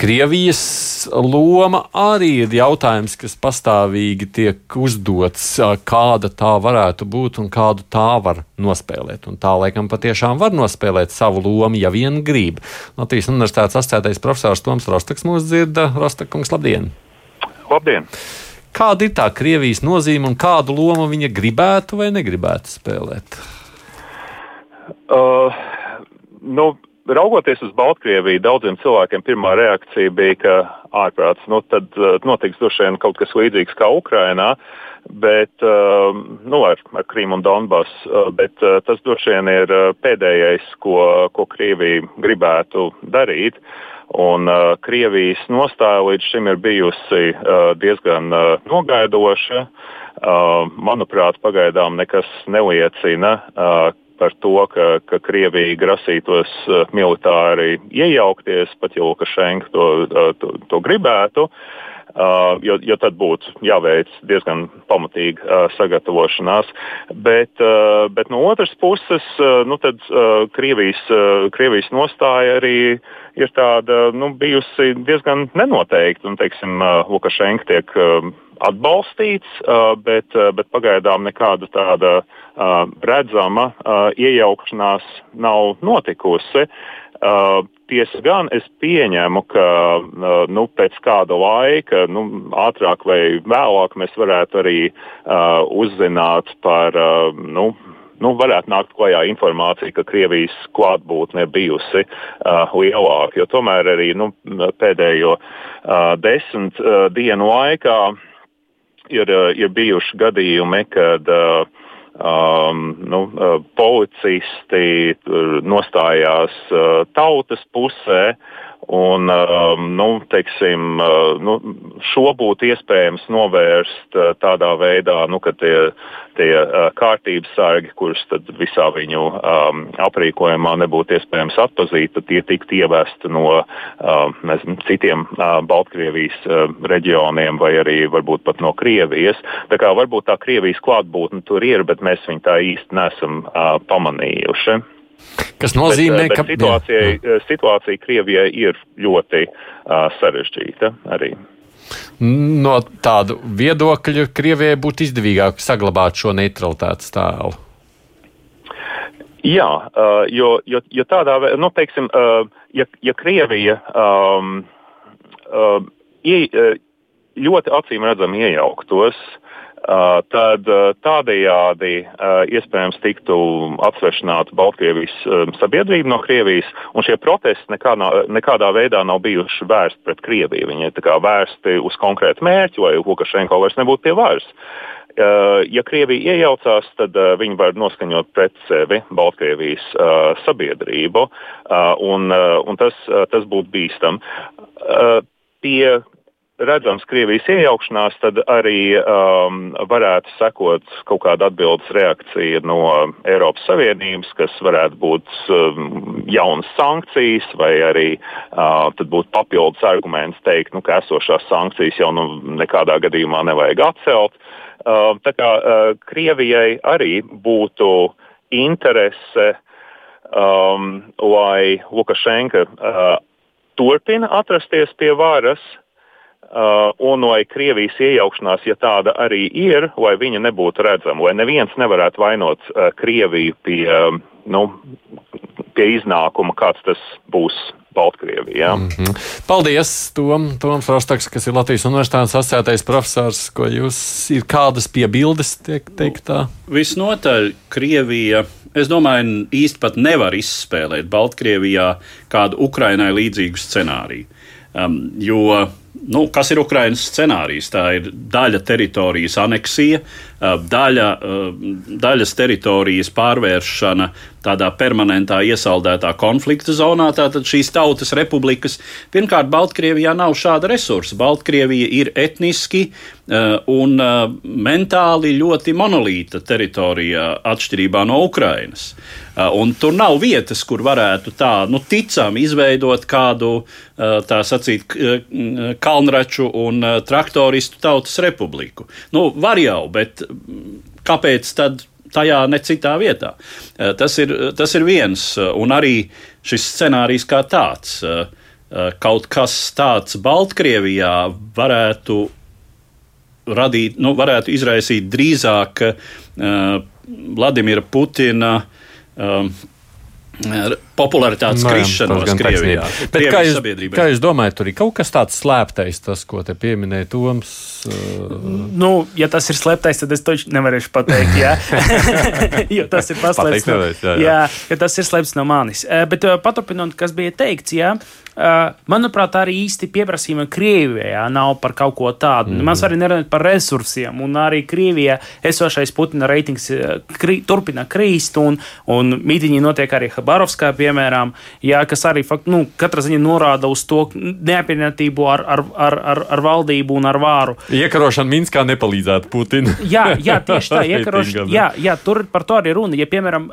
Krievijas loma arī ir jautājums, kas pastāvīgi tiek uzdots, kāda tā varētu būt un kādu tā var nospēlēt. Un tā, laikam, patiešām var nospēlēt savu lomu, ja vien grib. Latvijas Universitātes asociētais profesors Toms Rostaks mūs dzirda Rostakungs, labdien! Labdien! Kāda ir tā Krievijas nozīme un kādu lomu viņa gribētu vai negribētu spēlēt? Uh, nu, raugoties uz Baltkrieviju, daudziem cilvēkiem pirmā reakcija bija, ka ārprāts, nu, tad uh, notiks droši vien kaut kas līdzīgs kā Ukrainā, bet, uh, nu, ar, ar Krīmu un Donbass, uh, bet tas droši vien ir pēdējais, ko, ko Krievija gribētu darīt. Un uh, Krievijas nostāja līdz šim ir bijusi uh, diezgan uh, nogaidoša. Uh, manuprāt, pagaidām nekas neliecina uh, par to, ka, ka Krievija grasītos uh, militāri iejaukties, pat ja Lukašenka to, uh, to, to gribētu. Uh, jo, jo tad būtu jāveic diezgan pamatīga uh, sagatavošanās. Bet, uh, bet no otras puses, nu tad, Krievijas, Krievijas nostāja arī ir tāda nu, bijusi diezgan nenoteikta. Un, teiksim, Lukašenka tiek atbalstīts, bet, bet pagaidām nekāda tāda redzama iejaukšanās nav notikusi. Tiesa gan es pieņemu, ka nu, pēc kāda laika, nu, ātrāk vai vēlāk, mēs varētu arī uzzināt par nu, nu, varētu nākt klajā informācija, ka Krievijas klātbūtne bijusi uh, lielāka. Tomēr arī nu, pēdējo uh, desmit uh, dienu laikā uh, ir bijuši gadījumi, kad uh, um, nu, policisti nostājās tautas pusē Un, nu, teiksim, nu, šo būtu iespējams novērst tādā veidā, nu, ka tie, tie kārtības sargi, kurus visā viņu um, aprīkojumā nebūtu iespējams atpazīt, tad tie tiktu ievesti no um, nezinu, citiem uh, Baltkrievijas uh, reģioniem vai arī varbūt pat no Krievijas. Tā kā varbūt tā Krievijas klātbūtne tur ir, bet mēs viņu tā īsti nesam uh, pamanījuši. Kas nozīmē, bet, bet ka situācija, jā. situācija Krievijai ir ļoti uh, sarežģīta arī. No tādu viedokļa Krievijai būtu izdevīgāk saglabāt šo neutralitātes tēlu. Jā, uh, jo, jo, jo tādā veidā, nu, teiksim, uh, ja, ja Krievija um, uh, ie, ļoti acīm redzami iejauktos Uh, tad uh, tādējādi uh, iespējams tiktu atsvešināta Baltkrievijas um, sabiedrība no Krievijas, un šie protesti nekādā, nekādā veidā nav bijuši vērsti pret Krieviju. Viņi ir vērsti uz konkrētu mērķu, lai Lukašenko vairs nebūtu pie varas. Ja Krievija iejaucās, tad viņi var noskaņot pret sevi Baltkrievijas sabiedrību, un, un tas, tas būtu bīstami. Pie redzams Krievijas iejaukšanās, tad arī um, varētu sekot kaut kāda atbildes reakcija no Eiropas Savienības, kas varētu būt um, jaunas sankcijas, vai arī uh, būtu papildus arguments teikt, nu, ka esošās sankcijas jau nu, nekādā gadījumā nevajag atcelt. Uh, tā kā uh, Krievijai arī būtu interese, um, lai Lukašenka uh, turpina atrasties pie varas, Uh, un vai Krievijas iejaukšanās, ja tāda arī ir, vai viņa nebūtu redzama, vai neviens nevarētu vainot uh, Krieviju pie, um, nu, pie iznākuma, kāds tas būs Baltkrievijā. Mm -hmm. Paldies, Tom, Toms Rostaks, kas ir Latvijas Universitātes asociētais profesors. Ko jūs ir kādas piebildes tiek teiktā? Visnotaļ Krievija. Es domāju, īsti pat nevar izspēlēt Baltkrievijā kādu Ukrainai līdzīgu scenāriju. Um, jo nu, kas ir Ukraiņas scenārijs? Tā ir daļa teritorijas aneksija, daļa, daļas teritorijas pārvēršana tādā permanentā iesaldētā konflikta zonā. Tātad šīs tautas republikas, pirmkārt, Baltkrievijā nav šāda resursa. Baltkrievija ir etniski un mentāli ļoti monolīta teritorijā, atšķirībā no Ukrainas. Un tur nav vietas, kur varētu tā nu, ticami izveidot kādu tā sacīt kalnraču un traktoristu tautas republiku. Nu, var jau, bet kāpēc tad tajā, ne citā vietā? Eh, tas ir, tas ir viens, eh, un arī šis scenārijs kā tāds. Eh, kaut kas tāds Baltkrievijā varētu radīt, nu, varētu izraisīt drīzāk Vladimira Putina popularitātes no, krišanos Krievijā. Bet kā jūs, sabiedrībai. kā jūs domājat, tur ir kaut kas tāds slēptais, tas, ko te pieminēja Toms? Uh... Nu, ja tas ir slēptais, tad es to nevarēšu pateikt, jā. jo tas ir paslēpts. No, jā, jā. jā, ja tas ir slēpts no manis. Bet paturpinot, kas bija teikts, jā, Uh, manuprāt, arī īsti pieprasījuma Krievijā nav par kaut ko tādu. Mm. Mēs arī nerunājam par resursiem, un arī Krievijā esošais Putina reitings kri, turpina krīst, un, un mītīņi notiek arī Habarovskā, piemēram, jā, kas arī fakt, nu, katrā ziņā norāda uz to neapmierinātību ar, ar, ar, ar, ar valdību un ar vāru. Iekarošana Minskā nepalīdzētu Putinam. jā, jā, tieši tā, iekarošana. jā, jā, tur par to arī runa. Ja, piemēram,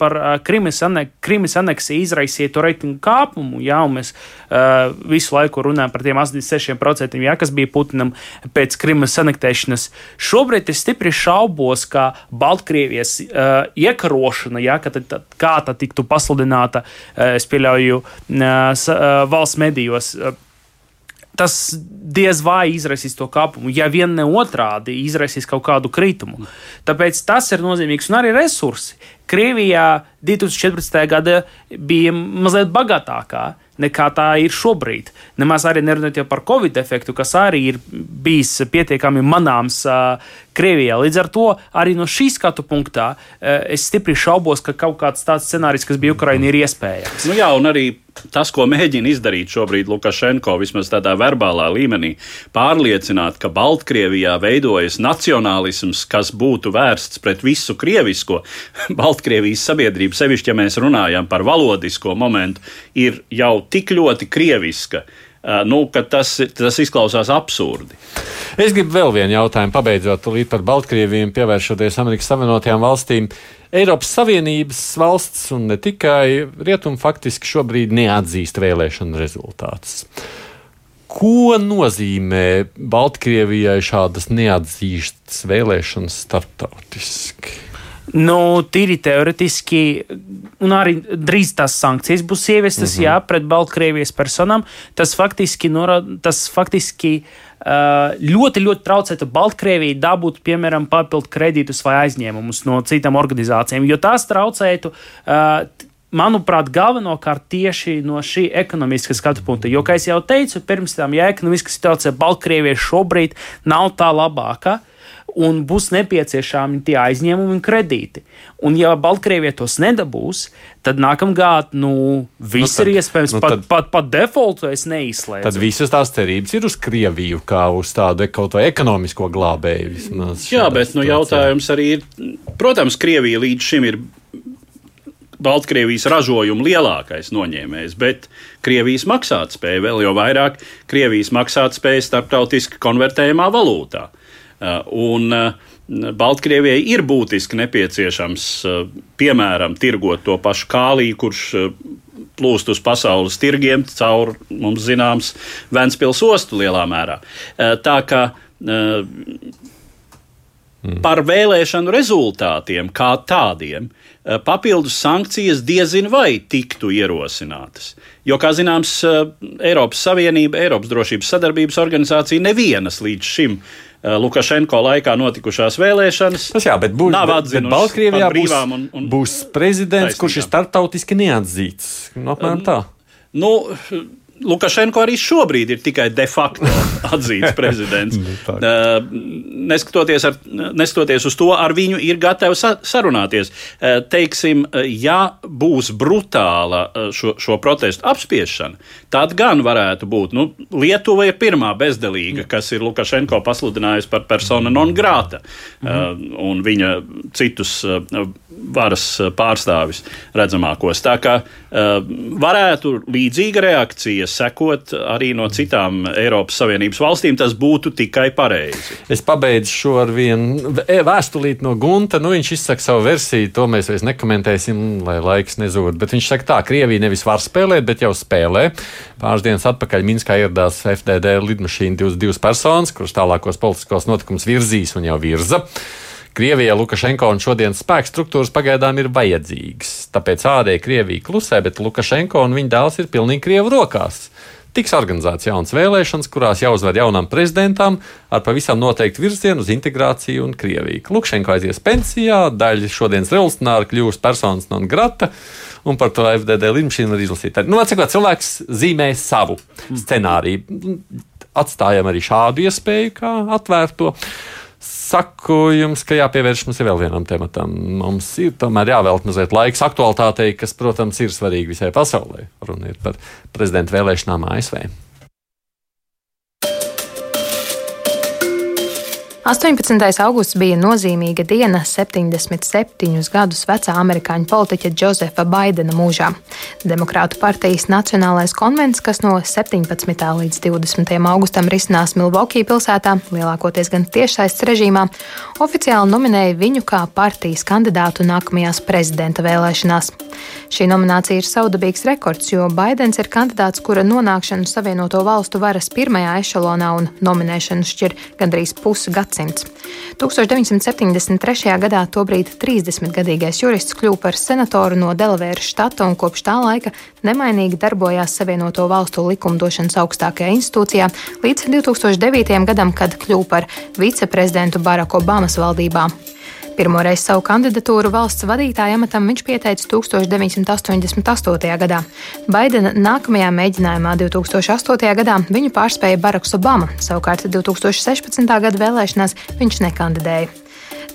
par Krimas, anek Krimas aneksiju izraisīja to reitingu kāpumu, jā, un mēs uh, visu laiku runājam par tiem 86%, jā, kas bija Putinam pēc Krimas anektēšanas. Šobrīd es stipri šaubos, ka Baltkrievijas uh, iekarošana, jā, ka tad, kā tā tiktu pasludināta, uh, es pieļauju, uh, uh, valsts medijos. Tas diez vai izraisīs to kāpumu, ja vien ne otrādi izraisīs kaut kādu kritumu. Tāpēc tas ir nozīmīgs un arī resursi. Krievijā 2014. gada bija mazliet bagātākā nekā tā ir šobrīd. Nemaz arī nerunājot par Covid efektu, kas arī ir bijis pietiekami manāms uh, Krievijā. Līdz ar to arī no šī skatu punktā uh, es stipri šaubos, ka kaut kāds tāds scenārijs, kas bija Ukraiņā, ir iespējams. Nu jā, un arī tas, ko mēģina izdarīt šobrīd Lukašenko, vismaz tādā verbālā līmenī, pārliecināt, ka Baltkrievijā veidojas nacionālisms, kas būtu vērsts pret visu krievisko. Baltkrievijas sabiedrība, sevišķi, ja mēs runājam par valodisko momentu, ir jau tik ļoti krieviska. Nu, tas, tas izklausās absurdi. Es gribu vēl vienu jautājumu, pabeidzot par Baltkrieviju, pievēršoties Amerikas Savienotajām valstīm. Eiropas Savienības valsts un ne tikai rietumi faktiski šobrīd neatzīst vēlēšanu rezultātus. Ko nozīmē Baltkrievijai šādas neatzīstas vēlēšanas starptautiski? Nu, tīri teoretiski, un arī drīz tās sankcijas būs ieviestas, mm -hmm. jā, pret Baltkrievijas personām. Tas faktiski, norāda, tas faktiski ļoti, ļoti traucētu Baltkrievijai dabūt, piemēram, papildu kredītus vai aizņēmumus no citām organizācijām, jo tās traucētu. Manuprāt, galvenokārt tieši no šī ekonomiskā skatu punkta. Jo, kā jau teicu, pirms tam, ja ekonomiskā situācija Baltkrievijai šobrīd nav tā labākā, un būs nepieciešami tie aizņēmumi un kredīti. Un, ja Baltkrievija tos nedabūs, tad nākamgad nu, viss nu, tad, ir iespējams. Nu, pat, tad, pat, pat defaultu es neizslēdzu. Tad visas tās cerības ir uz Krieviju, kā uz tādu kaut vai ekonomisko glābēju. Vismaz, Jā, bet nu, jautājums arī ir, protams, Krievija līdz šim ir. Baltkrievijas ražojuma lielākais noņēmējs, bet Krievijas maksātspēja vēl jau vairāk, Krievijas maksātspēja starptautiski konvertējumā valūtā. Uh, un uh, Baltkrievijai ir būtiski nepieciešams, uh, piemēram, tirgot to pašu kāliju, kurš plūst uz pasaules tirgiem caur mums zināms Ventspils ostu lielā mērā. Tā kā par vēlēšanu rezultātiem kā tādiem papildus sankcijas diezin vai tiktu ierosinātas. Jo, kā zināms, Eiropas Savienība, Eiropas Drošības sadarbības organizācija nevienas līdz šim uh, Lukašenko laikā notikušās vēlēšanas. Tas jā, bet būs, atzinusi. Baltkrievijā būs, un, un būs prezidents, taisnīgām. kurš ir startautiski neatzīts. Nu, apmēram tā. Nu, Lukašenko arī šobrīd ir tikai de facto atzīts prezidents. neskatoties, ar, neskatoties uz to, ar viņu ir gatavs sarunāties. Teiksim, ja būs brutāla šo, šo protestu apspiešana, tad gan varētu būt. Nu, Lietuva ir pirmā bezdelīga, kas ir Lukašenko pasludinājusi par persona non grāta mhm. un viņa citus varas pārstāvis redzamākos. Tā kā varētu līdzīga reakcija sekot arī no citām Eiropas Savienības valstīm, tas būtu tikai pareizi. Es pabeidzu šo ar vienu vēstulīti no Gunta. Nu, viņš izsaka savu versiju, to mēs vairs nekomentēsim, lai laiks nezūd. Bet viņš saka, tā, Krievija nevis var spēlēt, bet jau spēlē. Pāris dienas atpakaļ Minskā ieradās FDD lidmašīna 22 personas, kuras tālākos politiskos notikumus virzīs un jau virza. Krievijai Lukašenko un šodienas spēku struktūras pagaidām ir vajadzīgas. Tāpēc ārēji Krievija klusē, bet Lukašenko un viņa dēls ir pilnīgi Krievu rokās. Tiks organizēts jaunas vēlēšanas, kurās jāuzvar jaunam prezidentam ar pavisam noteiktu virzienu uz integrāciju un Krieviju. Lukašenko aizies pensijā, daļa šodienas revolucionāri kļūs personas non grata. Un par to FDD līniju var izlasīt. Nu, atsakot, cilvēks zīmē savu scenāriju. Atstājam arī šādu iespēju, kā atvērto saku jums, ka jāpievērš mums vēl vienam tematam. Mums ir tomēr jāvēlta mazliet laiks aktualitātei, kas, protams, ir svarīgi visai pasaulē. Runa ir par prezidenta vēlēšanām ASV. 18. augusts bija nozīmīga diena 77 gadus vecā amerikāņu politiķa Džozefa Baidena mūžā. Demokrātu partijas Nacionālais konvents, kas no 17. līdz 20. augustam risinās Milvokī pilsētā, lielākoties gan tiešsaistes režīmā, oficiāli nominēja viņu kā partijas kandidātu nākamajās prezidenta vēlēšanās. Šī nominācija ir saudabīgs rekords, jo Baidens ir kandidāts, kura nonākšanu Savienoto valstu varas pirmajā ešalonā un nominēšanu šķir gandrīz pusi gadsimta gadsimts. 1973. gadā tobrīd 30-gadīgais jurists kļuva par senatoru no Delavēras štata un kopš tā laika nemainīgi darbojās Savienoto valstu likumdošanas augstākajā institūcijā līdz 2009. gadam, kad kļuva par viceprezidentu Baraka Obamas valdībā. Pirmoreiz savu kandidatūru valsts vadītāja amatam viņš pieteica 1988. gadā. Baidena nākamajā mēģinājumā 2008. gadā viņu pārspēja Baraks Obama, savukārt 2016. gada vēlēšanās viņš nekandidēja.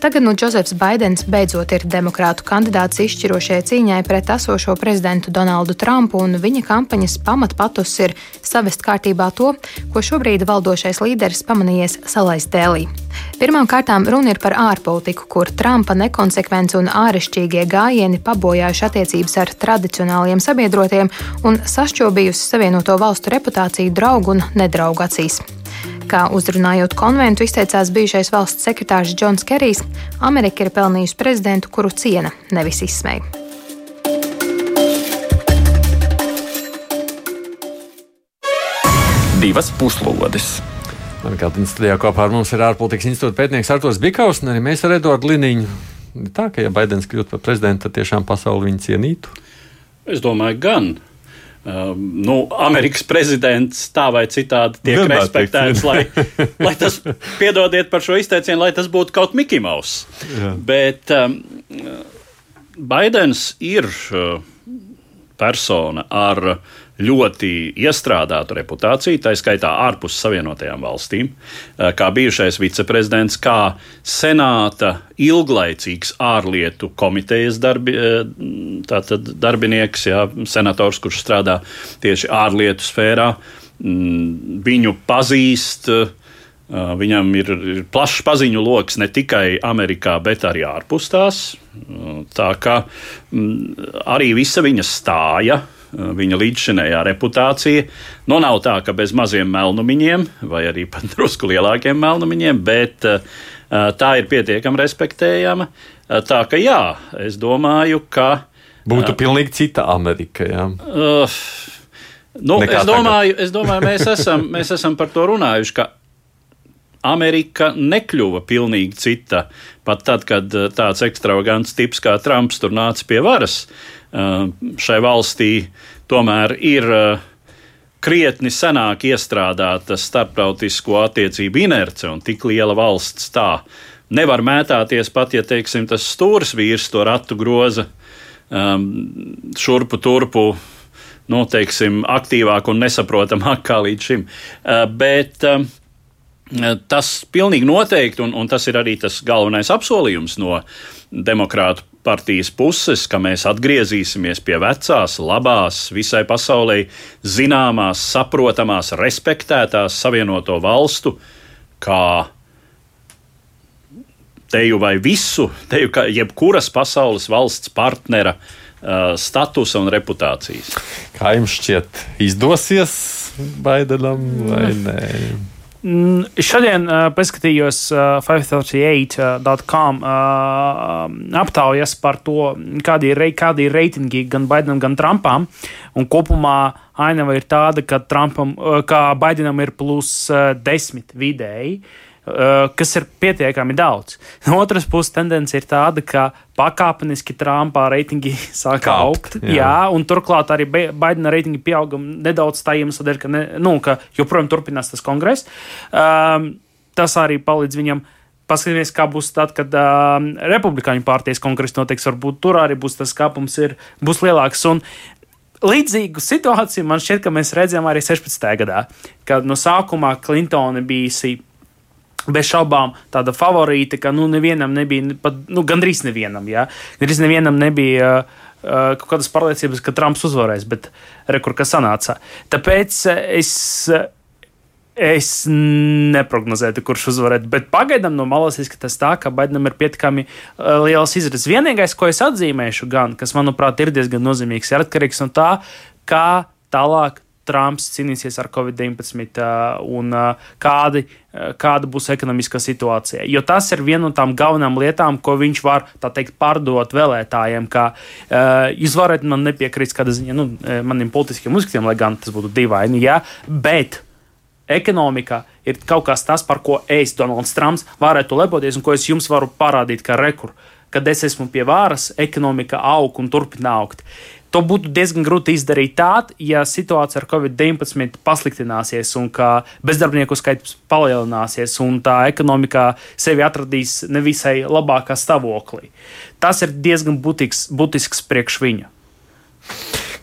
Tagad nu Džozefs Baidens beidzot ir demokrātu kandidāts izšķirošajai cīņai pret esošo prezidentu Donaldu Trumpu, un viņa kampaņas pamatpatus ir savest kārtībā to, ko šobrīd valdošais līderis pamanījies salaist dēlī. Pirmkārt, runa ir par ārpolitiku, kur Trumpa nekonsekvence un āršķirīgie gājieni pabojājuši attiecības ar tradicionāliem sabiedrotiem un sašķobījusi Savienoto valstu reputāciju draugu un nedraugu acīs. Kā uzrunājot konventu, izteicās bijušais valsts sekretārs Džons Kerijs, Amerika ir pelnījusi prezidentu, kuru ciena, nevis izsmeja. Divas puslodes. Mankārtnes studijā kopā ar mums ir ārpolitikas institūta pētnieks Artos Bikaus, un arī mēs ar Eduardu Liniņu. Tā, ka ja Baidens kļūtu par prezidentu, tad tiešām pasauli viņu cienītu. Es domāju, gan. Um, nu, Amerikas prezidents tā vai citādi tiek Vienmēr respektēts, lai, lai tas, piedodiet par šo izteicienu, lai tas būtu kaut Mouse. Jā. Bet um, Baidens ir uh, persona ar ļoti iestrādātu reputāciju, tā skaitā ārpus Savienotajām valstīm, uh, kā bijušais viceprezidents, kā senāta ilglaicīgs ārlietu komitejas darbi, tātad darbinieks, jā, senators, kurš strādā tieši ārlietu sfērā. Mm, Viņu pazīst. Uh, Viņam ir, ir plašs paziņu lokus ne tikai Amerikā, bet arī ārpus tās. Uh, Tā kā mm, arī visa viņa stāja, viņa līdzšinējā reputācija, nu nav tā, ka bez maziem melnumiņiem, vai arī pat drusku lielākiem melnumiņiem, bet uh, tā ir pietiekami respektējama. Tā ka jā, es domāju, ka. Būtu pilnīgi cita Amerika. Jā. Uh, nu, es, domāju, es domāju, mēs esam, mēs esam par to runājuši, ka Amerika nekļuva pilnīgi cita. Pat tad, kad uh, tāds ekstravagants tips kā Trumps tur nāca pie varas, uh, šai valstī tomēr ir uh, krietni senāk iestrādāta starptautisko attiecību inerce un tik liela valsts tā. Nevar mētāties pat, ja teiksim, tas stūris vīrs to ratu groza um, šurpu turpu nu, teiksim, aktīvāk un nesaprotamāk kā līdz šim. Bet uh, tas pilnīgi noteikti, un, un tas ir arī tas galvenais apsolījums no demokrātu partijas puses, ka mēs atgriezīsimies pie vecās, labās, visai pasaulē zināmās, saprotamās, respektētās savienoto valstu, kā teju vai visu, teju, ka jebkuras pasaules valsts partnera uh, statusa un reputācijas. Kā jums šķiet, izdosies Baidenam vai nē? Šodien uh, paskatījos uh, 538.com uh, aptaujas par to, kādi ir, kādi ir reitingi gan Baidenam, gan Trumpam. Un kopumā ainava ir tāda, ka, Trumpam, uh, ka Baidenam ir plus uh, 10 vidēji. Uh, kas ir pietiekami daudz. No otras puses, tendence ir tāda, ka pakāpeniski Trumpā reitingi sāk augt. jā. Jā, un turklāt arī Baidena reitingi pieauga nedaudz tā iemesla dēļ, ka, ne, nu, ka joprojām turpinās tas kongress. Um, tas arī palīdz viņam. Paskatīsimies, kā būs tad, kad um, Republikāņu partijas kongress notiks. Varbūt tur arī būs tas kāpums, ir, būs lielāks. Un līdzīgu situāciju man šķiet, ka mēs redzējām arī 16. gadā, kad no sākumā Klintona bija bez šaubām tāda favorīta, ka nu, nevienam nebija, pat, nu, gandrīz nevienam, jā, gandrīz nevienam nebija uh, kaut kādas pārliecības, ka Trumps uzvarēs, bet rekur, kas sanāca. Tāpēc es. Es neprognozēju, kurš uzvarētu, bet pagaidām no malas izskatās tā, ka Baidenam ir pietiekami liels izredzes. Vienīgais, ko es atzīmēšu, gan, kas manuprāt ir diezgan nozīmīgs, ir atkarīgs no tā, kā tālāk Trumps cīnīsies ar Covid-19 uh, un kādi, kāda būs ekonomiskā situācija. Jo tas ir viena no tām galvenām lietām, ko viņš var teikt, pārdot vēlētājiem. Ka, jūs varat man nepiekrist kāda ziņa, nu, maniem politiskiem uzskatiem, lai gan tas būtu dīvaini, jā, bet ekonomikā ir kaut kas tas, par ko es, Donalds Trumps, varētu lepoties un ko es jums varu parādīt kā rekur. Kad es esmu pie varas, ekonomika aug un turpina augt. To būtu diezgan grūti izdarīt tādā, ja situācija ar covid-19 pasliktināsies un ka bezdarbnieku skaits palielināsies un tā ekonomikā sevi atradīs nevisai labākā stāvoklī. Tas ir diezgan būtisks, būtisks priekš viņa.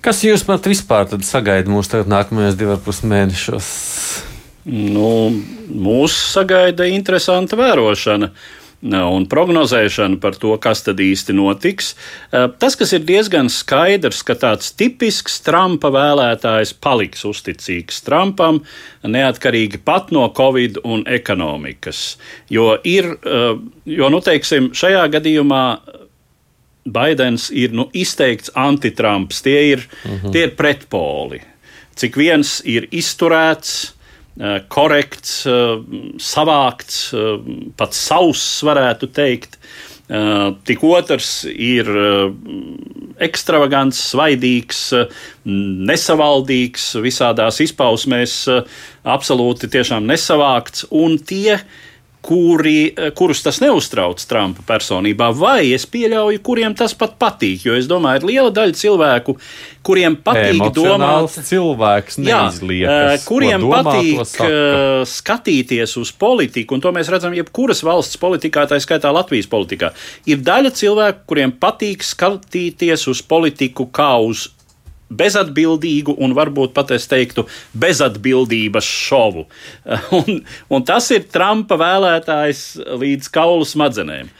Kas jūs pat vispār tad sagaida mūsu tagad nākamajos divos pus mēnešos? Nu, mūs sagaida interesanta vērošana. Un prognozēšana par to, kas tad īsti notiks. Tas, kas ir diezgan skaidrs, ka tāds tipisks Trumpa vēlētājs paliks uzticīgs Trumpam, neatkarīgi pat no Covid un ekonomikas. Jo ir, jo, nu, teiksim, šajā gadījumā Baidens ir nu, izteikts antitrumps, tie ir, uh mhm. -huh. tie ir pretpoli. Cik viens ir izturēts, korekts, eh, savākts, eh, pat sauss, varētu teikt. Tik otrs ir ekstravagants, svaidīgs, nesavaldīgs, visādās izpausmēs, absolūti nesavākts. Un tie, kuri, kurus tas neuztrauc Trumpa personībā, vai es pieļauju, kuriem tas pat patīk. Jo es domāju, ir liela daļa cilvēku, kuriem patīk domāt, cilvēks neizliekas, jā, kuriem domā, patīk skatīties uz politiku, un to mēs redzam jebkuras valsts politikā, tā skaitā Latvijas politikā. Ir daļa cilvēku, kuriem patīk skatīties uz politiku kā uz bezatbildīgu un varbūt pat es teiktu bezatbildības šovu. Un, un tas ir Trumpa vēlētājs līdz kaulu smadzenēm.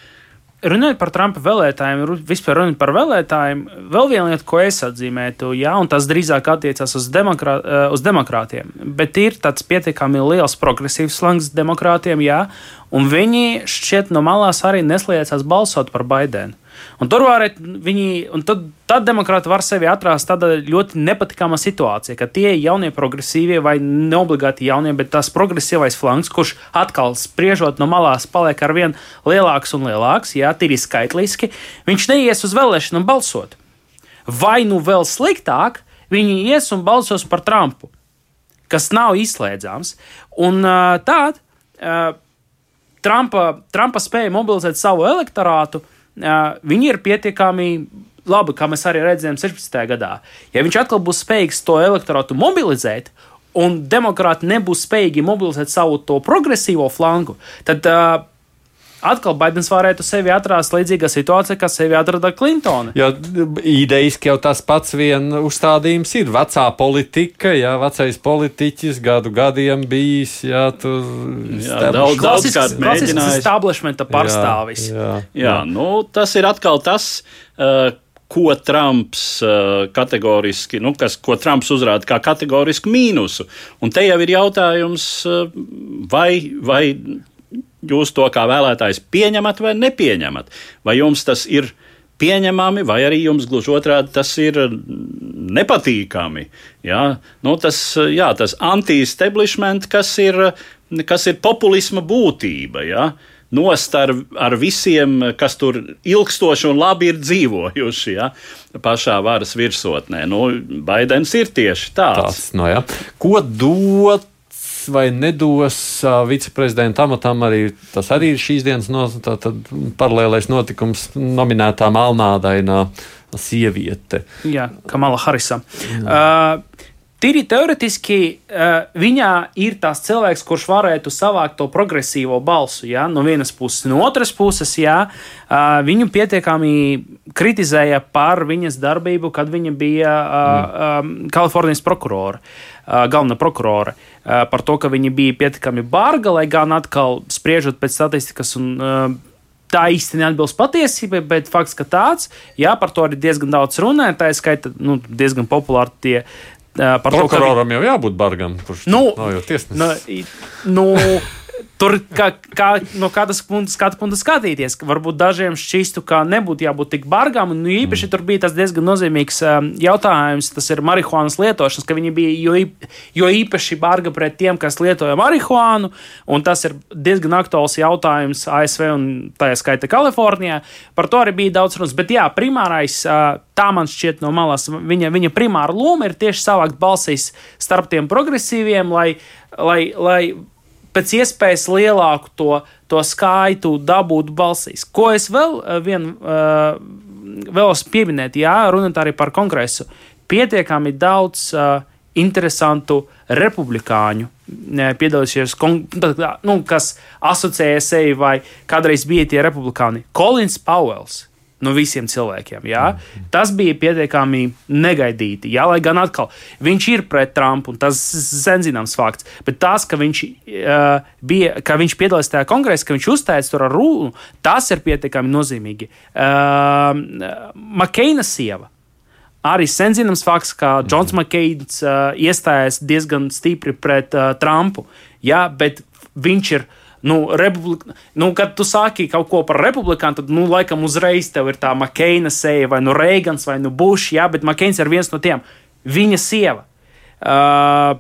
Runājot par Trumpa vēlētājiem, vispār runājot par vēlētājiem, vēl viena lieta, ko es atzīmētu, jā, un tas drīzāk attiecas uz, demokrā, eh, uz demokrātiem, bet ir tāds pietiekami liels progresīvs slangs demokrātiem, jā, un viņi šķiet no malās arī nesliecās balsot par Baidenu. Un tur var viņi, un tad, tad demokrāti var sevi atrast tādā ļoti nepatīkamā situācijā, ka tie jaunie progresīvie vai neobligāti jaunie, bet tas progresīvais flanks, kurš atkal spriežot no malās, paliek ar vien lielāks un lielāks, jā, tīri skaitliski, viņš neies uz vēlēšanu balsot. Vai nu vēl sliktāk, viņi ies un balsos par Trumpu, kas nav izslēdzams. Un tādā Trumpa, Trumpa spēja mobilizēt savu elektorātu, viņi ir pietiekami labi, kā mēs arī redzējām 16. gadā. Ja viņš atkal būs spējīgs to elektorātu mobilizēt, un demokrāti nebūs spējīgi mobilizēt savu to progresīvo flangu, tad uh, atkal Baidens varētu sevi atrast līdzīgā situācijā, kā sevi atrada Klintona. Jo idejiski jau tas pats vien uzstādījums ir vecā politika, jā, vecais politiķis gadu gadiem bijis, jā, tur jā, daudz, daudz kārt mēģinājis. Establishmenta pārstāvis. Jā, jā, jā. jā, nu tas ir atkal tas. Uh, ko Trumps uh, kategoriski, nu, kas, ko Trumps uzrāda kā kategorisku mīnusu. Un te jau ir jautājums, uh, vai, vai jūs to kā vēlētājs pieņemat vai nepieņemat. Vai jums tas ir pieņemami, vai arī jums gluži otrādi tas ir nepatīkami. Jā? Nu, tas jā, tas anti-establishment, kas ir, kas ir populisma būtība. Jā? Nost ar, ar visiem, kas tur ilgstoši un labi ir dzīvojuši ja, pašā varas virsotnē. Nu, Baidens ir tieši tāds. tāds no, ja. Ko dot vai nedos viceprezidenta amatam. Arī, tas arī ir šīs dienas no, tā, paralēlais notikums nominētā melnādainā sieviete. Jā, Kamala Harisa. Uh, Tīri teoretiski uh, viņā ir tas cilvēks, kurš varētu savākt to progresīvo balsu. Ja? No vienas puses, no otras puses, jā, uh, viņu pietiekami kritizēja par viņas darbību, kad viņa bija uh, um, Kalifornijas prokurora, uh, galvenā prokurora. Par to, ka viņa bija pietiekami barga, lai gan atkal spriežot pēc statistikas un tā īsti neatbilst patiesībai, bet fakts, ka tāds, jā, par to arī diezgan daudz runā. Tā ir skaita nu, diezgan populāri tie Par Prokuroram to, ka... jau jābūt bargam, kurš nu, nav jau tiesnesis. Nu, nu, Tur kā, kā, no kādas skatu punkta skatīties, varbūt dažiem šķistu, ka nebūtu jābūt tik bargām. Nu, īpaši mm. tur bija tas diezgan nozīmīgs um, jautājums, tas ir marihuānas lietošanas, ka viņi bija jo, jo īpaši barga pret tiem, kas lietoja marihuānu. Tas ir diezgan aktuāls jautājums ASV un tajā skaitā Kalifornijā. Par to arī bija daudz runas. Bet jā, primārais, uh, tā man šķiet no malas, viņa, viņa primāra loma ir tieši savākt balsīs starp tiem progresīviem, lai, lai, lai pēc iespējas lielāku to, to skaitu dabūt balsīs. Ko es vēl eh, vien, uh, vēlos pieminēt, jā, runāt arī par kongresu. Pietiekami daudz uh, interesantu republikāņu piedalījušies, nu, kas asociēja sevi vai kādreiz bija tie republikāni. Kolins Pauels no visiem cilvēkiem. Jā? Tas bija pietiekami negaidīti. Jā, lai gan atkal viņš ir pret Trumpu, un tas ir zināms fakts. Bet tas, ka viņš, uh, bija, ka viņš piedalījās tajā kongresā, ka viņš uzteica tur ar rūnu, tas ir pietiekami nozīmīgi. Uh, Makeina sieva. Arī sen zināms fakts, ka Džons Makeins uh, iestājās diezgan stipri pret uh, Trumpu. Jā, bet viņš ir uh, nu, republik... nu, kad tu sāki kaut ko par republikānu, tad, nu, laikam, uzreiz tev ir tā Makeina seja, vai nu Reigans, vai nu Bušs, jā, bet Makeins ir viens no tiem. Viņa sieva. Uh,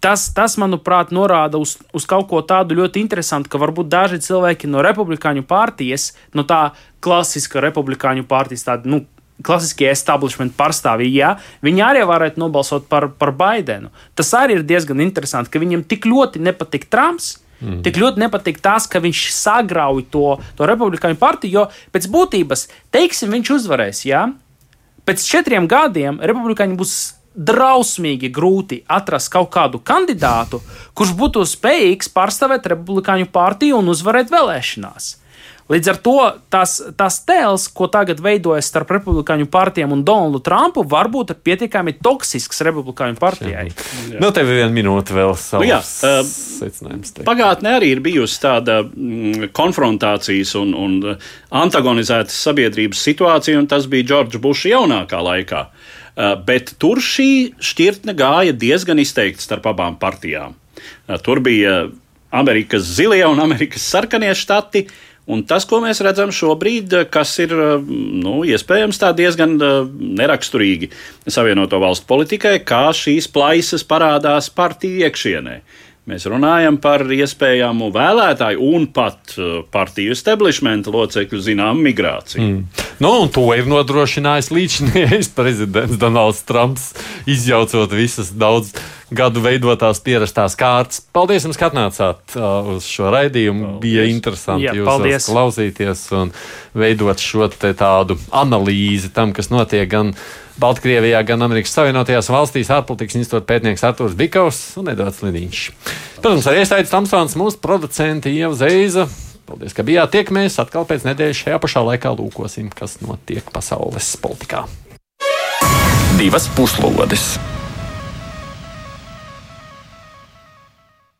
tas, tas, manuprāt, norāda uz, uz kaut ko tādu ļoti interesantu, ka varbūt daži cilvēki no republikāņu partijas, no tā klasiska republikāņu partijas, tāda, nu, klasiskie establishment pārstāvji, ja viņi arī varētu nobalsot par, par Baidenu. Tas arī ir diezgan interesanti, ka viņiem tik ļoti nepatīk Trumps, Mm. Tik ļoti nepatīk tas, ka viņš sagrauj to, to republikāņu partiju, jo pēc būtības, teiksim, viņš uzvarēs. Ja? Pēc četriem gadiem republikāņi būs drausmīgi grūti atrast kaut kādu kandidātu, kurš būtu spējīgs pārstāvēt republikāņu partiju un uzvarēt vēlēšanās. Līdz ar to tas, tas tēls, ko tagad veidojas starp republikāņu partijām un Donaldu Trumpu, varbūt ir pietiekami toksisks republikāņu partijai. Jā. Nu, tev ir viena minūte vēl savs nu, jā, uh, secinājums. Pagātnē arī ir bijusi tāda mm, konfrontācijas un, un antagonizētas sabiedrības situācija, un tas bija Džordža Buša jaunākā laikā. Uh, bet tur šī šķirtne gāja diezgan izteikti starp abām partijām. Uh, tur bija Amerikas zilie un Amerikas sarkanie štati, uh, Un tas, ko mēs redzam šobrīd, kas ir nu, iespējams diezgan neraksturīgi Savienoto valstu politikai, kā šīs plaisas parādās partiju iekšienē. Mēs runājam par iespējamu vēlētāju un pat partiju establishmenta locekļu zināmu migrāciju. Mm. Nu, un to ir nodrošinājis līdzinājais prezidents Donalds Trumps, izjaucot visas daudz gadu veidotās pierastās kārtas. Paldies jums, ka atnācāt uh, uz šo raidījumu. Paldies. Bija interesanti Jā, jūs klausīties un veidot šo tādu analīzi tam, kas notiek gan Baltkrievijā, gan Amerikas Savienotajās valstīs ārpolitikas institūta pētnieks Artūrs Bikovs un Edvards Liniņš. Protams, arī iesaistīts Tamsons, mūsu producenti Ieva Zeiza. Paldies, ka bijāt. Tiekamies atkal pēc nedēļas šajā pašā laikā lūkosim, kas notiek pasaules politikā. Divas puslodes!